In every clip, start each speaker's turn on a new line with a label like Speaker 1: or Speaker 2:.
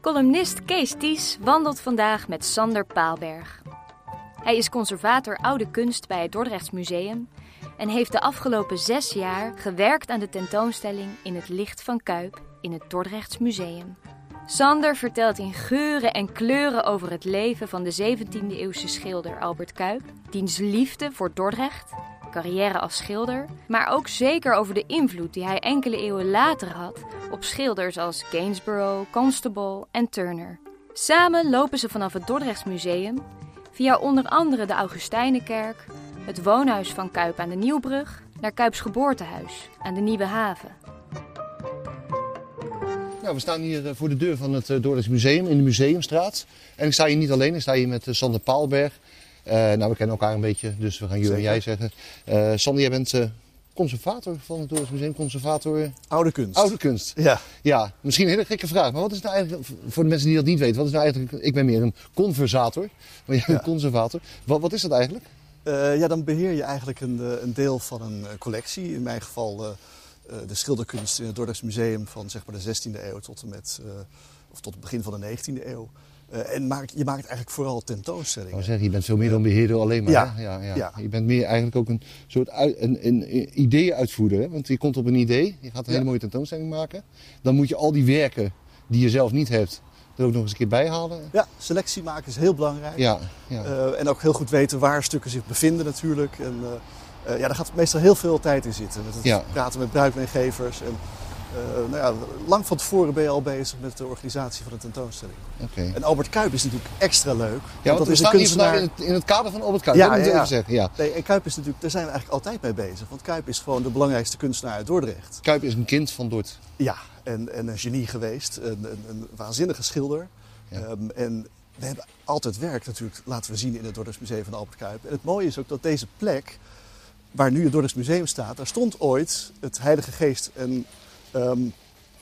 Speaker 1: Columnist Kees Ties wandelt vandaag met Sander Paalberg. Hij is conservator oude kunst bij het Dordrechts Museum en heeft de afgelopen zes jaar gewerkt aan de tentoonstelling In het licht van Kuip in het Dordrechts Museum. Sander vertelt in geuren en kleuren over het leven van de 17e-eeuwse schilder Albert Kuip, diens liefde voor Dordrecht, carrière als schilder, maar ook zeker over de invloed die hij enkele eeuwen later had op schilders als Gainsborough, Constable en Turner. Samen lopen ze vanaf het Dordrechts Museum via onder andere de Augustijnenkerk, het woonhuis van Kuip aan de Nieuwbrug, naar Kuips geboortehuis aan de Nieuwe Haven.
Speaker 2: Nou, we staan hier eh, voor de deur van het eh, Dordrechts Museum in de Museumstraat. En ik sta hier niet alleen, ik sta hier met eh, Sander Paalberg. Uh, nou, we kennen elkaar een beetje, dus we gaan jullie en jij zeggen. Uh, Sander, jij bent uh, conservator van het Dordrechts Museum, conservator...
Speaker 3: Oude kunst.
Speaker 2: Oude kunst.
Speaker 3: Ja.
Speaker 2: Ja, misschien een hele gekke vraag, maar wat is nou eigenlijk, voor de mensen die dat niet weten, wat is nou eigenlijk, ik ben meer een conversator, maar jij
Speaker 3: Ja.
Speaker 2: conservator. Wat, wat is dat eigenlijk?
Speaker 3: Eh, ja, dan beheer je eigenlijk een, eh, een deel van een eh, collectie. In mijn geval eh, eh, de schilderkunst in het Dordrechts Museum van zeg maar, de 16e eeuw tot en met, eh, of tot het begin van de 19e eeuw. Eh, en maakt, je maakt eigenlijk vooral
Speaker 2: Ik
Speaker 3: tentoonstellingen.
Speaker 2: wou zeggen, je bent veel meer dan beheerder alleen maar.
Speaker 3: Ja.
Speaker 2: Ja, ja.
Speaker 3: Ja.
Speaker 2: Je bent meer eigenlijk ook een soort uit, een, een, ideeënuitvoerder. Hè? Want je komt op een idee, je gaat een hele mooie tentoonstelling maken. Dan moet je al die werken die je zelf niet hebt, er ook nog eens een keer bij halen.
Speaker 3: Ja, selectie maken is heel belangrijk.
Speaker 2: Ja, ja.
Speaker 3: Eh, en ook heel goed weten waar stukken zich bevinden natuurlijk. En, eh, eh, ja, daar gaat meestal heel veel tijd in zitten. Met het
Speaker 2: Ja.
Speaker 3: praten met bruikmeegevers. En, eh, nou ja, lang van tevoren ben je al bezig met de organisatie van de tentoonstelling.
Speaker 2: Oké.
Speaker 3: En Albert Kuip is natuurlijk extra leuk.
Speaker 2: Ja, want
Speaker 3: dat is een kunstenaar.
Speaker 2: in het, in het kader van Albert Kuip.
Speaker 3: Ja,
Speaker 2: dat moet ik
Speaker 3: ja,
Speaker 2: even zeggen. Ja.
Speaker 3: Nee, en Kuip is natuurlijk, daar zijn we eigenlijk altijd mee bezig. Want Kuip is gewoon de belangrijkste kunstenaar uit Dordrecht.
Speaker 2: Kuip is een kind van Dort.
Speaker 3: Ja, en, en een genie geweest. Een, een, een waanzinnige schilder.
Speaker 2: Ja.
Speaker 3: Ehm, en we hebben altijd werk natuurlijk, laten we zien, in het Dordrechts Museum van Albert Kuip. En het mooie is ook dat deze plek, waar nu het Dordrechts Museum staat, daar stond ooit het Heilige Geest en ehm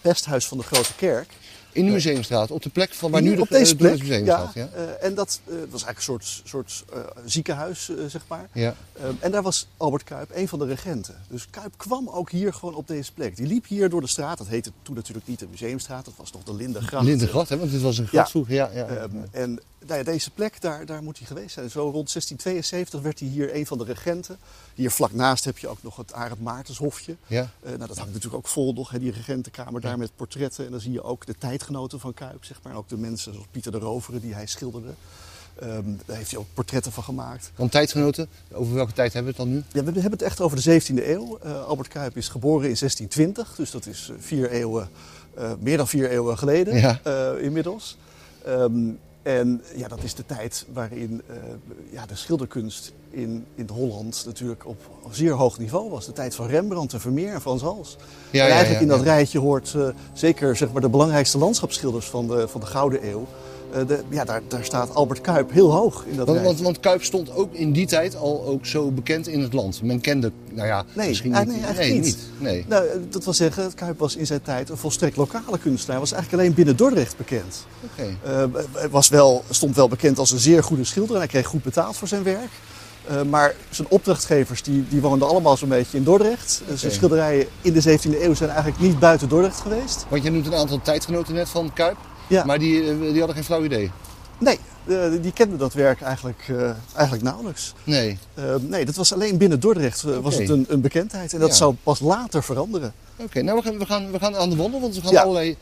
Speaker 3: pesthuis van de Grote Kerk.
Speaker 2: In de Museumstraat, op de plek van waar nu de,
Speaker 3: op deze
Speaker 2: het
Speaker 3: plek.
Speaker 2: Dordrechts Museum
Speaker 3: ja,
Speaker 2: staat. Ja?
Speaker 3: eh, en dat eh, was eigenlijk een soort, soort eh, ziekenhuis, zeg maar.
Speaker 2: Ja.
Speaker 3: Ehm, en daar was Albert Kuip een van de regenten. Dus Kuip kwam ook hier gewoon op deze plek. Die liep hier door de straat. Dat heette toen natuurlijk niet de Museumstraat. Dat was nog de Lindengracht.
Speaker 2: Lindengracht, hè? want dit was een gracht
Speaker 3: Ja.
Speaker 2: vroeger. Ja, ja, ja.
Speaker 3: Ehm, en nou ja, deze plek, daar, daar moet hij geweest zijn. Zo rond 1672 werd hij hier een van de regenten. Hier vlak naast heb je ook nog het Arend Maartenshofje.
Speaker 2: Ja.
Speaker 3: Eh, nou, dat hangt natuurlijk ook vol nog, hè, die regentenkamer daar met portretten. En dan zie je ook de tijdgenoten van Kuip, zeg maar. En ook de mensen zoals Pieter de Rovere, die hij schilderde. Ehm, daar heeft hij ook portretten van gemaakt.
Speaker 2: Want tijdgenoten, over welke tijd hebben we het dan nu?
Speaker 3: Ja, we hebben het echt over de 17e eeuw. Eh, Albert Kuip is geboren in 1620, dus dat is eh, vier eeuwen, meer dan vier eeuwen geleden
Speaker 2: Ja.
Speaker 3: inmiddels. Ehm, en ja, dat is de tijd waarin eh, ja, de schilderkunst in, in Holland natuurlijk op zeer hoog niveau was. De tijd van Rembrandt en Vermeer en Frans Hals.
Speaker 2: Ja,
Speaker 3: en eigenlijk
Speaker 2: ja,
Speaker 3: in dat rijtje hoort eh, zeker zeg maar, de belangrijkste landschapsschilders van de, van de Gouden Eeuw. Eh, de, ja, daar, daar staat Albert Kuip heel hoog in dat
Speaker 2: Want, want, want Kuip stond ook in die tijd al ook zo bekend in het land. Men kende, nou ja,
Speaker 3: Nee,
Speaker 2: misschien
Speaker 3: ah,
Speaker 2: niet.
Speaker 3: nee, eigenlijk
Speaker 2: nee,
Speaker 3: niet.
Speaker 2: Nee.
Speaker 3: Nou, dat wil zeggen, Kuip was in zijn tijd een volstrekt lokale kunstenaar. Hij was eigenlijk alleen binnen Dordrecht bekend.
Speaker 2: Oké.
Speaker 3: Eh, hij was wel, stond wel bekend als een zeer goede schilder en hij kreeg goed betaald voor zijn werk. Eh, maar zijn opdrachtgevers die, die woonden allemaal zo'n beetje in Dordrecht. Eh, Zijn schilderijen in de 17e eeuw zijn eigenlijk niet buiten Dordrecht geweest.
Speaker 2: Want je noemt een aantal tijdgenoten net van Kuip.
Speaker 3: Ja.
Speaker 2: Maar die, eh, die hadden geen flauw idee.
Speaker 3: Nee, eh, die kenden dat werk eigenlijk, eh, eigenlijk nauwelijks.
Speaker 2: Nee.
Speaker 3: Eh, nee, dat was alleen binnen Dordrecht was het een, een bekendheid. En dat
Speaker 2: Ja.
Speaker 3: zou pas later veranderen.
Speaker 2: Oké, nou we gaan, we, gaan, we gaan aan de wandel, want we gaan
Speaker 3: Ja.
Speaker 2: allerlei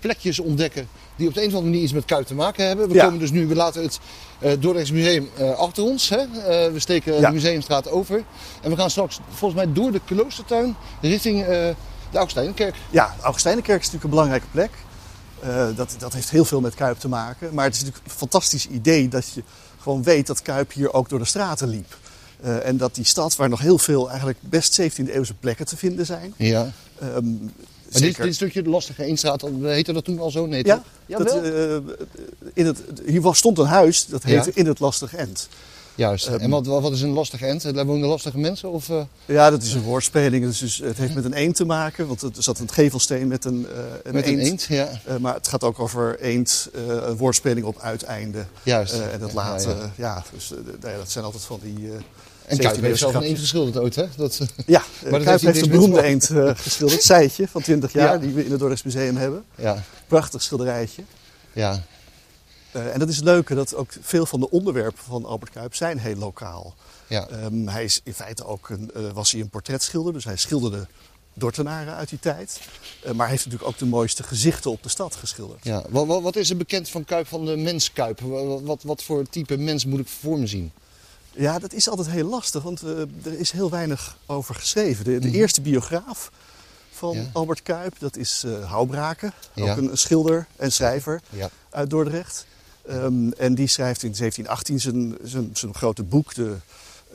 Speaker 2: plekjes ontdekken die op de een of andere manier iets met Kuip te maken hebben. We
Speaker 3: Ja.
Speaker 2: komen dus nu, we laten het Dordrechts Museum eh, achter ons. Hè? We steken de Museumstraat over. En we gaan straks volgens mij door de kloostertuin richting de Augustijnenkerk.
Speaker 3: Ja, de Augustijnenkerk is natuurlijk een belangrijke plek. Eh, dat, dat heeft heel veel met Kuip te maken. Maar het is natuurlijk een fantastisch idee dat je gewoon weet dat Kuip hier ook door de straten liep. Eh, en dat die stad, waar nog heel veel eigenlijk best 17e eeuwse plekken te vinden zijn.
Speaker 2: Ja.
Speaker 3: ehm,
Speaker 2: Maar dit, dit stukje, de lastige Eenstraat, heette dat toen al zo? Nee,
Speaker 3: ja, dat, eh, in het, hier was, stond een huis, dat heette
Speaker 2: Ja.
Speaker 3: In het Lastig End.
Speaker 2: Juist.
Speaker 3: ehm,
Speaker 2: en wat, wat is een lastige end? Daar wonen lastige mensen? Of, eh,
Speaker 3: Ja, dat is een woordspeling. Dus, dus het heeft met een eend te maken, want er zat een gevelsteen met een, eh een
Speaker 2: met
Speaker 3: eend.
Speaker 2: een eend? Ja.
Speaker 3: Eh, maar het gaat ook over eend, een woordspeling op uiteinde.
Speaker 2: Juist.
Speaker 3: En dat laat,
Speaker 2: ja,
Speaker 3: ja, dus, ja, dat zijn altijd van die,
Speaker 2: En Kuip heeft zelf een eend geschilderd ooit, hè?
Speaker 3: Dat, ja, maar dat Kuip heeft, een beroemde eend uh, geschilderd. Seitje van 20 jaar, die we in het Dordrechts Museum hebben. Ja. Prachtig schilderijtje. Ja. Uh, en dat is het leuke, dat ook veel van de onderwerpen van Albert Kuip zijn heel lokaal. Ja. Um, hij is in feite ook een, uh, was hij een portretschilder, dus hij schilderde Dortenaren uit die tijd. Uh, maar hij heeft natuurlijk ook de mooiste gezichten op de stad geschilderd.
Speaker 2: Ja. Wat, wat is er bekend van Kuip, van de mens Kuip? Wat, wat voor type mens moet ik voor me zien?
Speaker 3: Ja, dat is altijd heel lastig, want er is heel weinig over geschreven. De, de mm. eerste biograaf van ja. Albert Kuip, dat is Houbraken. Ook een schilder en schrijver ja. uit Dordrecht. Um, en die schrijft in 1718 zijn, zijn, zijn grote boek, de,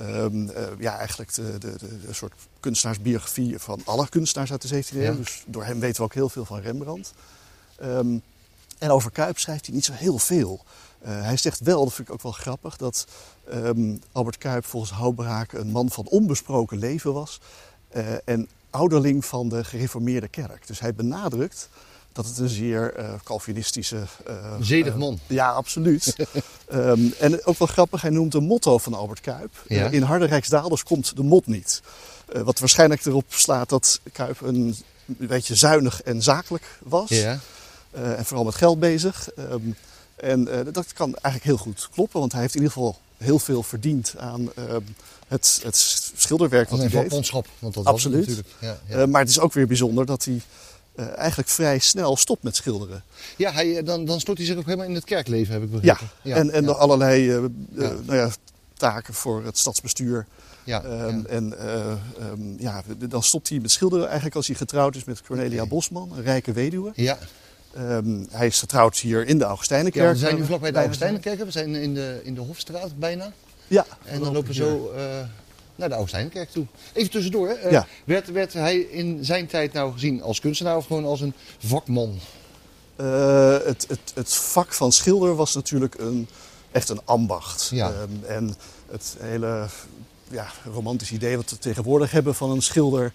Speaker 3: um, uh, ja, eigenlijk de, de, de, soort kunstenaarsbiografie van alle kunstenaars uit de 17e eeuw. Dus door hem weten we ook heel veel van Rembrandt. Um, en over Kuip schrijft hij niet zo heel veel. Uh, hij zegt wel, dat vind ik ook wel grappig, dat Albert Kuip volgens Houbraak een man van onbesproken leven was. Uh, en ouderling van de gereformeerde kerk. Dus hij benadrukt dat het een zeer uh, Calvinistische...
Speaker 2: Uh, Zedig man.
Speaker 3: ja, absoluut. um, en ook wel grappig, hij noemt een motto van Albert Kuip. Ja. in harde Rijksdaalders komt de mot niet. wat waarschijnlijk erop slaat dat Kuip een beetje zuinig en zakelijk was. Ja. en vooral met geld bezig. Um, en dat kan eigenlijk heel goed kloppen, want hij heeft in ieder geval heel veel verdiend aan uh, het, het, schilderwerk wat hij deed.
Speaker 2: Vakmanschap, want dat
Speaker 3: Absoluut.
Speaker 2: was natuurlijk.
Speaker 3: Ja, ja. Uh, maar het is ook weer bijzonder dat hij uh, eigenlijk vrij snel stopt met schilderen.
Speaker 2: Ja, hij, dan, dan stort hij zich ook helemaal in het kerkleven, heb ik begrepen.
Speaker 3: Ja, en, en allerlei nou ja, taken voor het stadsbestuur. Ja, um, En um, ja, dan stopt hij met schilderen eigenlijk als hij getrouwd is met Cornelia okay. Bosman, een rijke weduwe. Ja. Um, hij is getrouwd hier in de Augustijnenkerk. Ja,
Speaker 2: we zijn nu vlakbij de Augustijnenkerk. We zijn in de, in de Hofstraat bijna.
Speaker 3: Ja.
Speaker 2: En dan lopen we zo uh, naar de Augustijnenkerk toe. Even tussendoor. Uh, ja. werd, werd hij in zijn tijd nou gezien als kunstenaar of gewoon als een vakman?
Speaker 3: Uh, het, het, het vak van schilder was natuurlijk een, echt een ambacht. Ja. Um, en het hele ja, romantische idee wat we tegenwoordig hebben van een schilder...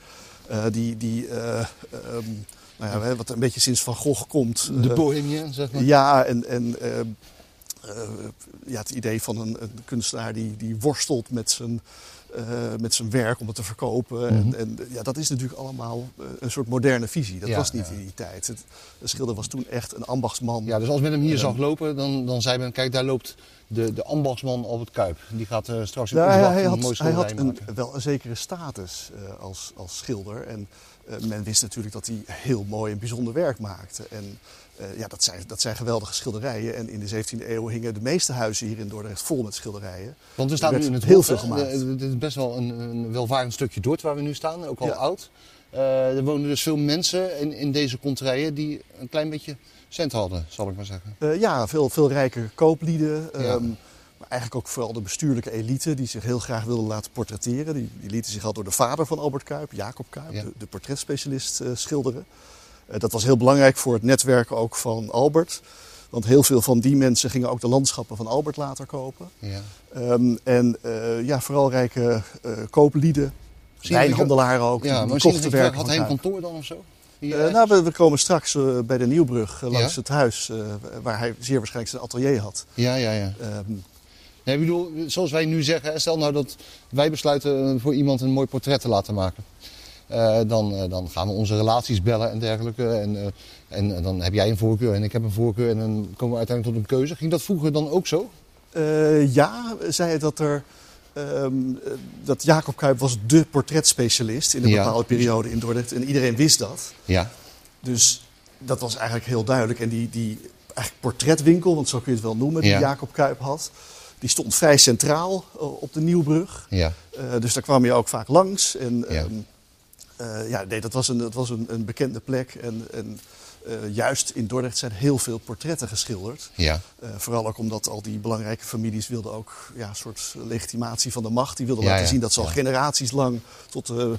Speaker 3: die, die um, nou ja, wat een beetje sinds Van Gogh komt.
Speaker 2: De bohemien, zeg maar.
Speaker 3: Ja, en, en uh, ja, het idee van een, een, kunstenaar die, die worstelt met zijn, met zijn werk om het te verkopen. Mm -hmm. en, en, ja, dat is natuurlijk allemaal een soort moderne visie. Dat ja, was niet ja. in die tijd. Het, de schilder was toen echt een ambachtsman.
Speaker 2: Ja, dus als men hem hier zag lopen, dan, dan zei men, kijk daar loopt de, de ambachtsman op het Kuip. Die gaat uh, straks
Speaker 3: ja, hij, hij, had, een hij had een, wel een zekere status als, als schilder. En men wist natuurlijk dat hij heel mooi en bijzonder werk maakte. En ja, dat zijn, dat zijn geweldige schilderijen. En in de 17e eeuw hingen de meeste huizen hier in Dordrecht vol met schilderijen.
Speaker 2: Want we staan nu in het
Speaker 3: heel veel gemaakt.
Speaker 2: Het is best wel een, een welvarend stukje Dort waar we nu staan, ook al ja. oud. er wonen dus veel mensen in, in deze konterijen die een klein beetje cent hadden, zal ik maar zeggen.
Speaker 3: Uh, ja, veel, veel rijke kooplieden. Ja. Um, maar eigenlijk ook vooral de bestuurlijke elite die zich heel graag wilden laten portretteren. Die, die lieten zich al door de vader van Albert Kuip, Jacob Kuip, ja. de, de portretspecialist, schilderen. Uh, dat was heel belangrijk voor het netwerk ook van Albert. Want heel veel van die mensen gingen ook de landschappen van Albert later kopen. Ja. Um, en ja, vooral rijke kooplieden, wijnhandelaren ook.
Speaker 2: Ja, maar kochten werk had hij een kantoor dan of zo?
Speaker 3: Uh, nou, we, we, komen straks bij de Nieuwbrug langs ja? het huis waar hij zeer waarschijnlijk zijn atelier had.
Speaker 2: Ja, ja, ja. Um, nee, ik bedoel, zoals wij nu zeggen, stel nou dat wij besluiten voor iemand een mooi portret te laten maken. Dan, dan gaan we onze relaties bellen en dergelijke. En, en dan heb jij een voorkeur en ik heb een voorkeur en dan komen we uiteindelijk tot een keuze. Ging dat vroeger dan ook zo?
Speaker 3: ja, zei dat er... Um, dat Jacob Kuip was dé portretspecialist in een ja. bepaalde periode in Dordrecht. En iedereen wist dat.
Speaker 2: Ja.
Speaker 3: Dus dat was eigenlijk heel duidelijk. En die, die eigenlijk portretwinkel, want zo kun je het wel noemen, die ja. Jacob Kuip had... die stond vrij centraal uh, op de Nieuwbrug.
Speaker 2: Ja.
Speaker 3: Uh, dus daar kwam je ook vaak langs. En ja, um, uh, ja nee, dat was een, dat was een, een bekende plek. En, en uh, juist in Dordrecht zijn heel veel portretten geschilderd.
Speaker 2: Ja.
Speaker 3: Uh, vooral ook omdat al die belangrijke families wilden ook ja, een soort legitimatie van de macht. Die wilden ja, laten ja. zien dat ze al generaties lang tot de,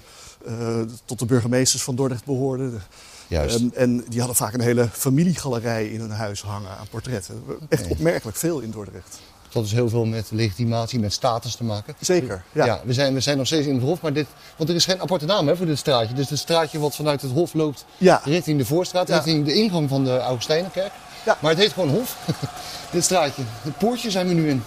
Speaker 3: tot de burgemeesters van Dordrecht behoorden.
Speaker 2: Juist.
Speaker 3: Um, en die hadden vaak een hele familiegalerij in hun huis hangen aan portretten. Echt opmerkelijk veel in Dordrecht.
Speaker 2: Dat is heel veel met legitimatie, met status te maken.
Speaker 3: Zeker, ja.
Speaker 2: ja we, zijn, we zijn nog steeds in het Hof, maar dit, want er is geen aparte naam hè, voor dit straatje. Dus het straatje wat vanuit het Hof loopt
Speaker 3: ja.
Speaker 2: richting de Voorstraat, ja. richting de ingang van de Augustijnenkerk.
Speaker 3: Ja.
Speaker 2: Maar het heet gewoon Hof, dit straatje. Het poortje zijn we nu in.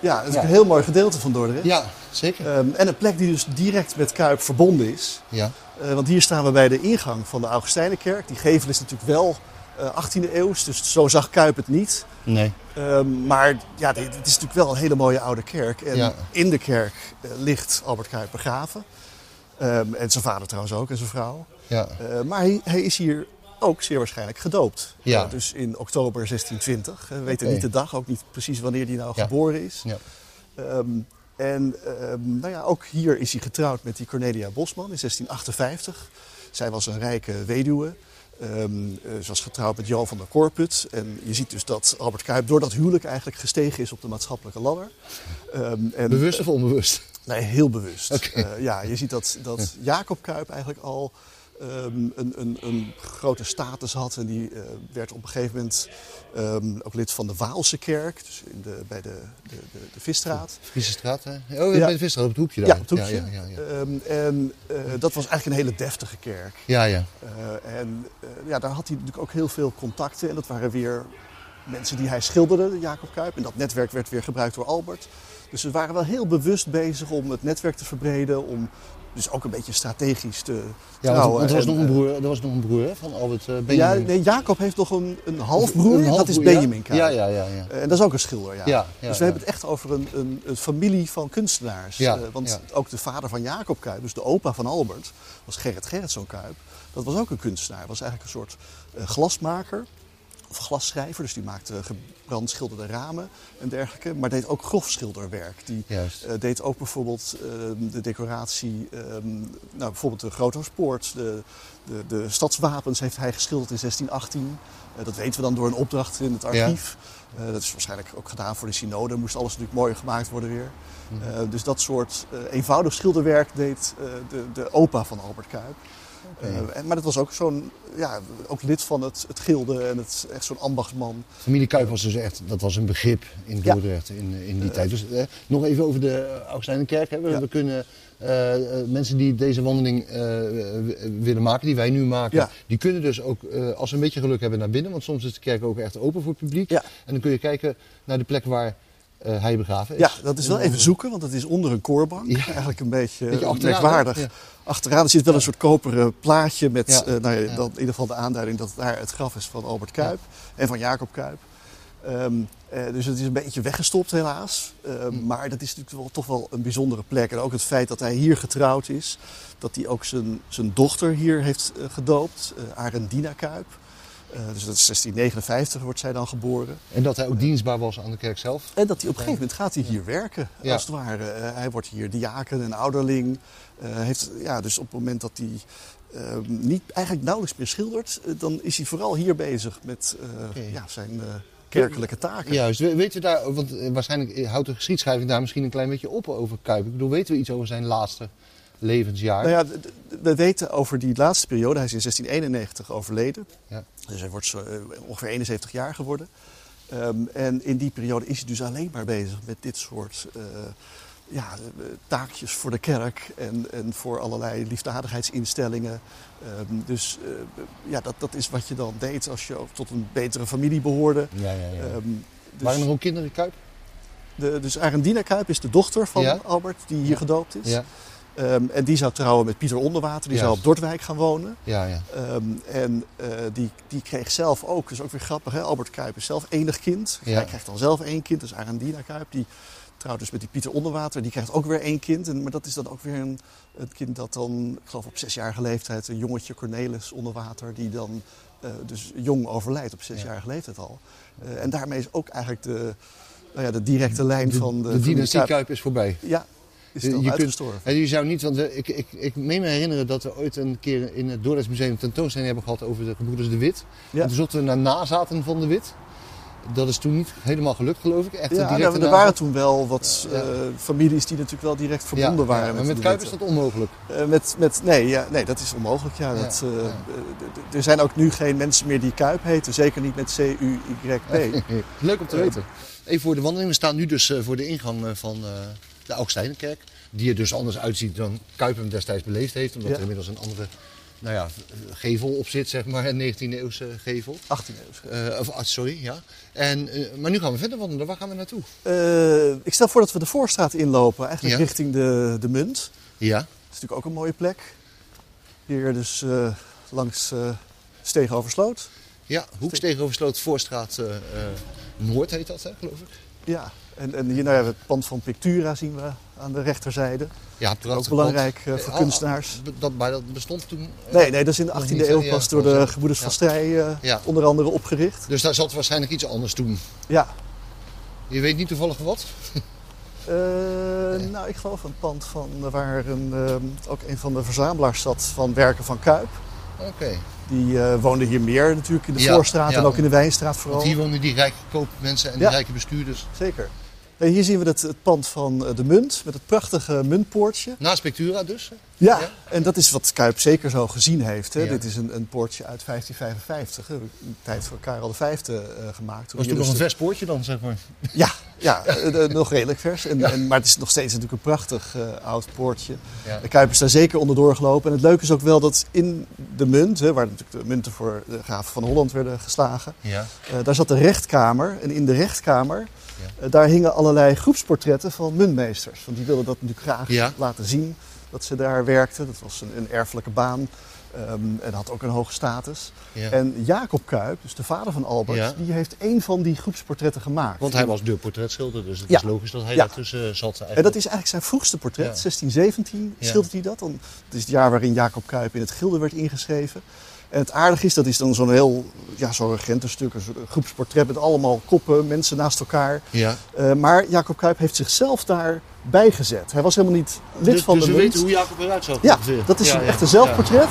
Speaker 3: Ja, dat is een heel mooi gedeelte van Dordrecht.
Speaker 2: Ja, zeker.
Speaker 3: Ehm, en een plek die dus direct met Kuip verbonden is.
Speaker 2: Ja.
Speaker 3: Eh, want hier staan we bij de ingang van de Augustijnenkerk. Die gevel is natuurlijk wel eh 18e eeuws, dus zo zag Kuip het niet.
Speaker 2: Nee.
Speaker 3: Ehm, maar ja, dit, dit is natuurlijk wel een hele mooie oude kerk. En
Speaker 2: Ja.
Speaker 3: in de kerk eh, ligt Albert Kuip begraven. Ehm, en zijn vader trouwens ook en zijn vrouw.
Speaker 2: Ja.
Speaker 3: Eh, maar hij, hij is hier ook zeer waarschijnlijk gedoopt.
Speaker 2: Ja.
Speaker 3: Eh, dus in oktober 1620. Eh, We weten niet de dag, ook niet precies wanneer hij nou
Speaker 2: Ja.
Speaker 3: geboren is.
Speaker 2: Ja.
Speaker 3: Ehm, en nou ja, ook hier is hij getrouwd met die Cornelia Bosman in 1658. Zij was een rijke weduwe. Eh, ze was getrouwd met Jan van der Korput. En je ziet dus dat Albert Kuip door dat huwelijk eigenlijk gestegen is op de maatschappelijke ladder. Ehm, en,
Speaker 2: Bewust of onbewust?
Speaker 3: Nee, heel bewust. Eh, ja, je ziet dat, dat Jacob Kuip eigenlijk al ehm, een, een, een grote status had. En die eh, werd op een gegeven moment ehm, ook lid van de Waalse kerk. Dus in de, bij de, de, de, de Visstraat.
Speaker 2: Hè? Oh,
Speaker 3: Ja.
Speaker 2: bij de Visser, op het hoekje daar.
Speaker 3: Ja, op het hoekje.
Speaker 2: Ja, ja, ja.
Speaker 3: Ehm, en eh, dat was eigenlijk een hele deftige kerk.
Speaker 2: ja, ja.
Speaker 3: Eh, en ja, daar had hij natuurlijk ook heel veel contacten. En dat waren weer mensen die hij schilderde, Jacob Kuip. En dat netwerk werd weer gebruikt door Albert. Dus ze waren wel heel bewust bezig om het netwerk te verbreden. Om dus ook een beetje strategisch te
Speaker 2: Ja,
Speaker 3: trouwen.
Speaker 2: want er was
Speaker 3: En,
Speaker 2: nog een
Speaker 3: eh,
Speaker 2: broer, er was nog een broer van Albert
Speaker 3: Ja,
Speaker 2: Benjamin.
Speaker 3: nee, Jacob heeft nog een, een halfbroer.
Speaker 2: Een
Speaker 3: dat is Benjamin
Speaker 2: ja? Ja, ja, ja. ja.
Speaker 3: Eh, En dat is ook een schilder, ja.
Speaker 2: Ja, ja,
Speaker 3: dus we
Speaker 2: ja.
Speaker 3: hebben het echt over een, een, een familie van kunstenaars.
Speaker 2: Ja,
Speaker 3: Eh, want
Speaker 2: ja.
Speaker 3: ook de vader van Jacob Kuip, dus de opa van Albert, was Gerrit Gerritszoon Kuip. Dat was ook een kunstenaar. was eigenlijk een soort eh, glasmaker of glasschrijver. Dus die maakte gebrandschilderde ramen en dergelijke. Maar deed ook grof schilderwerk. Die eh, deed ook bijvoorbeeld eh, de decoratie, ehm, nou, bijvoorbeeld de Groothuispoort, de, de, de stadswapens heeft hij geschilderd in 1618. Eh, dat weten we dan door een opdracht in het archief. Eh, dat is waarschijnlijk ook gedaan voor de synode. Moest alles natuurlijk mooi gemaakt worden weer.
Speaker 2: Mhm.
Speaker 3: Dus dat soort eenvoudig schilderwerk deed de, de opa van Albert Kuip. Eh, maar dat was ook zo'n, ja, ook lid van het, het gilde en het, echt zo'n ambachtsman.
Speaker 2: Familie Kuip was dus echt, dat was een begrip in
Speaker 3: Ja.
Speaker 2: Dordrecht in, in die tijd. Dus eh, nog even over de Augustijnenkerk. Hè. We,
Speaker 3: Ja.
Speaker 2: we kunnen eh, eh, mensen die deze wandeling eh, willen maken, die wij nu maken,
Speaker 3: Ja.
Speaker 2: die kunnen dus ook, eh, als ze een beetje geluk hebben, naar binnen. Want soms is de kerk ook echt open voor het publiek. En dan kun je kijken naar de plek waar eh, hij begraven is.
Speaker 3: Ja, dat is wel even zoeken, want dat is onder een koorbank.
Speaker 2: Ja.
Speaker 3: Eigenlijk een beetje,
Speaker 2: Beetje
Speaker 3: eh,
Speaker 2: achteraan,
Speaker 3: merkwaardig.
Speaker 2: hè? Ja.
Speaker 3: Achteraan zit wel een soort koperen plaatje met eh, nou dan in ieder geval de aanduiding dat het daar het graf is van Albert Kuip en van Jacob Kuip. Ehm, eh, dus het is een beetje weggestopt helaas. Ehm,
Speaker 2: Hm.
Speaker 3: Maar dat is natuurlijk wel, toch wel een bijzondere plek. En ook het feit dat hij hier getrouwd is. Dat hij ook zijn, zijn dochter hier heeft eh, gedoopt, eh Arendina Kuip. Eh, dus dat is 1659 wordt zij dan geboren.
Speaker 2: En dat hij ook dienstbaar was aan de kerk zelf.
Speaker 3: En dat hij op een gegeven moment gaat hij hier werken,
Speaker 2: Ja.
Speaker 3: als het ware. Eh, hij wordt hier diaken en ouderling. Eh, heeft, ja, dus op het moment dat hij eh, niet, eigenlijk nauwelijks meer schildert, dan is hij vooral hier bezig met ja, zijn kerkelijke taken.
Speaker 2: Juist, we- weten we daar, want waarschijnlijk houdt de geschiedschrijving daar misschien een klein beetje op over Kuip. Ik bedoel, weten we iets over zijn laatste levensjaar?
Speaker 3: Nou ja, we weten over die laatste periode, hij is in 1691 overleden.
Speaker 2: Ja.
Speaker 3: Dus hij wordt zo, eh, ongeveer 71 jaar geworden. Ehm, en in die periode is hij dus alleen maar bezig met dit soort eh, ja, eh, taakjes voor de kerk en, en voor allerlei liefdadigheidsinstellingen. Ehm, dus ja, dat, dat is wat je dan deed als je tot een betere familie behoorde.
Speaker 2: Ja, ja, ja.
Speaker 3: Ehm, dus,
Speaker 2: Waren er ook kinderen Kuip?
Speaker 3: de, dus Arendina Kuip is de dochter van
Speaker 2: Ja.
Speaker 3: Albert, die hier
Speaker 2: Ja.
Speaker 3: gedoopt is.
Speaker 2: Ja,
Speaker 3: Ehm, en die zou trouwen met Pieter Onderwater, die zou op Dordwijk gaan wonen.
Speaker 2: ja, ja.
Speaker 3: Ehm, en eh, die, die kreeg zelf ook, dus ook weer grappig, hè? Albert Kuip is zelf enig kind.
Speaker 2: Ja.
Speaker 3: Hij krijgt dan zelf één kind, dus Arendina Kuip. Die trouwt dus met die Pieter Onderwater, die krijgt ook weer één kind. En, maar dat is dan ook weer een, een kind dat dan, ik geloof op zesjarige leeftijd, een jongetje Cornelis Onderwater, die dan eh, dus jong overlijdt op zesjarige leeftijd al. Eh, en daarmee is ook eigenlijk de, nou ja, de directe lijn
Speaker 2: De,
Speaker 3: van de,
Speaker 2: de
Speaker 3: familie
Speaker 2: dynastie
Speaker 3: Kuip-
Speaker 2: Kuip is voorbij.
Speaker 3: Ja, is
Speaker 2: Je kunt- je zou niet, want ik, ik, ik meen me herinneren dat we ooit een keer in het Dordrechts Museum een tentoonstelling hebben gehad over de gebroeders De Wit.
Speaker 3: Ja.
Speaker 2: En toen zochten we naar nazaten van De Wit. Dat is toen niet helemaal gelukt, geloof ik. Echt
Speaker 3: Ja, nou, er waren toen wel wat
Speaker 2: Ja.
Speaker 3: eh, families die natuurlijk wel direct verbonden
Speaker 2: Ja,
Speaker 3: waren
Speaker 2: maar
Speaker 3: met,
Speaker 2: met Kuip is dat onmogelijk.
Speaker 3: Eh, met, met, nee, ja, nee, dat is onmogelijk. Ja, dat, eh, er zijn ook nu geen mensen meer die Kuip heten. Zeker niet met C-U-Y-P.
Speaker 2: Leuk om te weten. Even voor de wandeling. We staan nu dus voor de ingang van de Augustijnenkerk. Die er dus anders uitziet dan Kuip hem destijds beleefd heeft. Omdat
Speaker 3: Ja.
Speaker 2: er inmiddels een andere nou ja, gevel op zit, zeg maar, een 19e eeuwse gevel.
Speaker 3: 18 eeuw.
Speaker 2: Eh, of, ah, sorry, ja. En, eh, maar nu gaan we verder wandelen. Waar gaan we naartoe?
Speaker 3: Eh, ik stel voor dat we de Voorstraat inlopen, eigenlijk
Speaker 2: Ja.
Speaker 3: richting de, de Munt.
Speaker 2: Ja.
Speaker 3: Dat is natuurlijk ook een mooie plek. Hier dus langs Steeg over Sloot.
Speaker 2: Ja, Hoeks tegenover Sloot, Voorstraat Noord heet dat, hè, geloof ik.
Speaker 3: Ja, en, en hier nou ja, het pand van Pictura zien we aan de rechterzijde.
Speaker 2: Ja.
Speaker 3: Ook belangrijk eh, voor
Speaker 2: Eh,
Speaker 3: kunstenaars.
Speaker 2: ah, Dat, maar dat bestond toen. eh,
Speaker 3: Nee, nee, dat is in de
Speaker 2: nog
Speaker 3: 18e
Speaker 2: niet, hè?
Speaker 3: eeuw
Speaker 2: Ja,
Speaker 3: pas door de gebroeders van. Strij
Speaker 2: Ja.
Speaker 3: onder andere opgericht.
Speaker 2: Dus daar zat waarschijnlijk iets anders toen.
Speaker 3: Ja,
Speaker 2: Je weet niet toevallig wat?
Speaker 3: Eh, nou ik geloof een pand van waar een, ook een van de verzamelaars zat van werken van Kuip.
Speaker 2: Oké.
Speaker 3: Die woonde hier meer natuurlijk in de Voorstraat en ook in de Wijnstraat vooral.
Speaker 2: Want hier wonen die rijke koopmensen en die rijke bestuurders.
Speaker 3: Zeker. Hier zien we het, het pand van eh, de Munt met het prachtige muntpoortje.
Speaker 2: Naast Pictura dus.
Speaker 3: Ja,
Speaker 2: Ja.
Speaker 3: en dat is wat Kuip zeker zo gezien heeft. Hè.
Speaker 2: Ja.
Speaker 3: Dit is een, een poortje uit 1555, hè, een tijd van Karel V uh, gemaakt.
Speaker 2: Was toen nog
Speaker 3: dus
Speaker 2: een
Speaker 3: de-
Speaker 2: vers poortje dan, zeg maar.
Speaker 3: Ja, ja eh, nog redelijk vers. En, en, maar het is nog steeds natuurlijk een prachtig eh, oud poortje.
Speaker 2: Ja.
Speaker 3: De Kuip is daar zeker onderdoor gelopen. En het leuke is ook wel dat in de munt, hè, waar natuurlijk de munten voor de graven van Holland werden geslagen,
Speaker 2: Ja.
Speaker 3: eh, daar zat de rechtkamer. En in de rechtkamer, daar hingen allerlei groepsportretten van muntmeesters. Want die wilden dat natuurlijk graag laten zien dat ze daar werkten. Dat was een, een erfelijke baan. Ehm, en had ook een hoge status.
Speaker 2: ja.
Speaker 3: En Jacob Kuip, dus de vader van Albert,
Speaker 2: Ja.
Speaker 3: die heeft één van die groepsportretten gemaakt.
Speaker 2: Want hij was de portretschilder, dus het
Speaker 3: Ja.
Speaker 2: is logisch dat hij daartussen zat. Eigenlijk.
Speaker 3: En dat is eigenlijk zijn vroegste portret,
Speaker 2: Ja.
Speaker 3: 1617
Speaker 2: Ja.
Speaker 3: schildert hij dat. Dan, het is het jaar waarin Jacob Kuip in het gilde werd ingeschreven. En het aardige is, dat is dan zo'n heel, ja, zo'n regentenstuk, een groepsportret met allemaal koppen, mensen naast elkaar.
Speaker 2: Ja.
Speaker 3: Eh, maar Jacob Kuip heeft zichzelf daarbij gezet. Hij was helemaal niet lid
Speaker 2: dus
Speaker 3: van
Speaker 2: dus
Speaker 3: de
Speaker 2: we
Speaker 3: munt.
Speaker 2: weten hoe Jacob eruit zag.
Speaker 3: Ja,
Speaker 2: ongeveer.
Speaker 3: dat is
Speaker 2: Ja,
Speaker 3: een echt een zelfportret.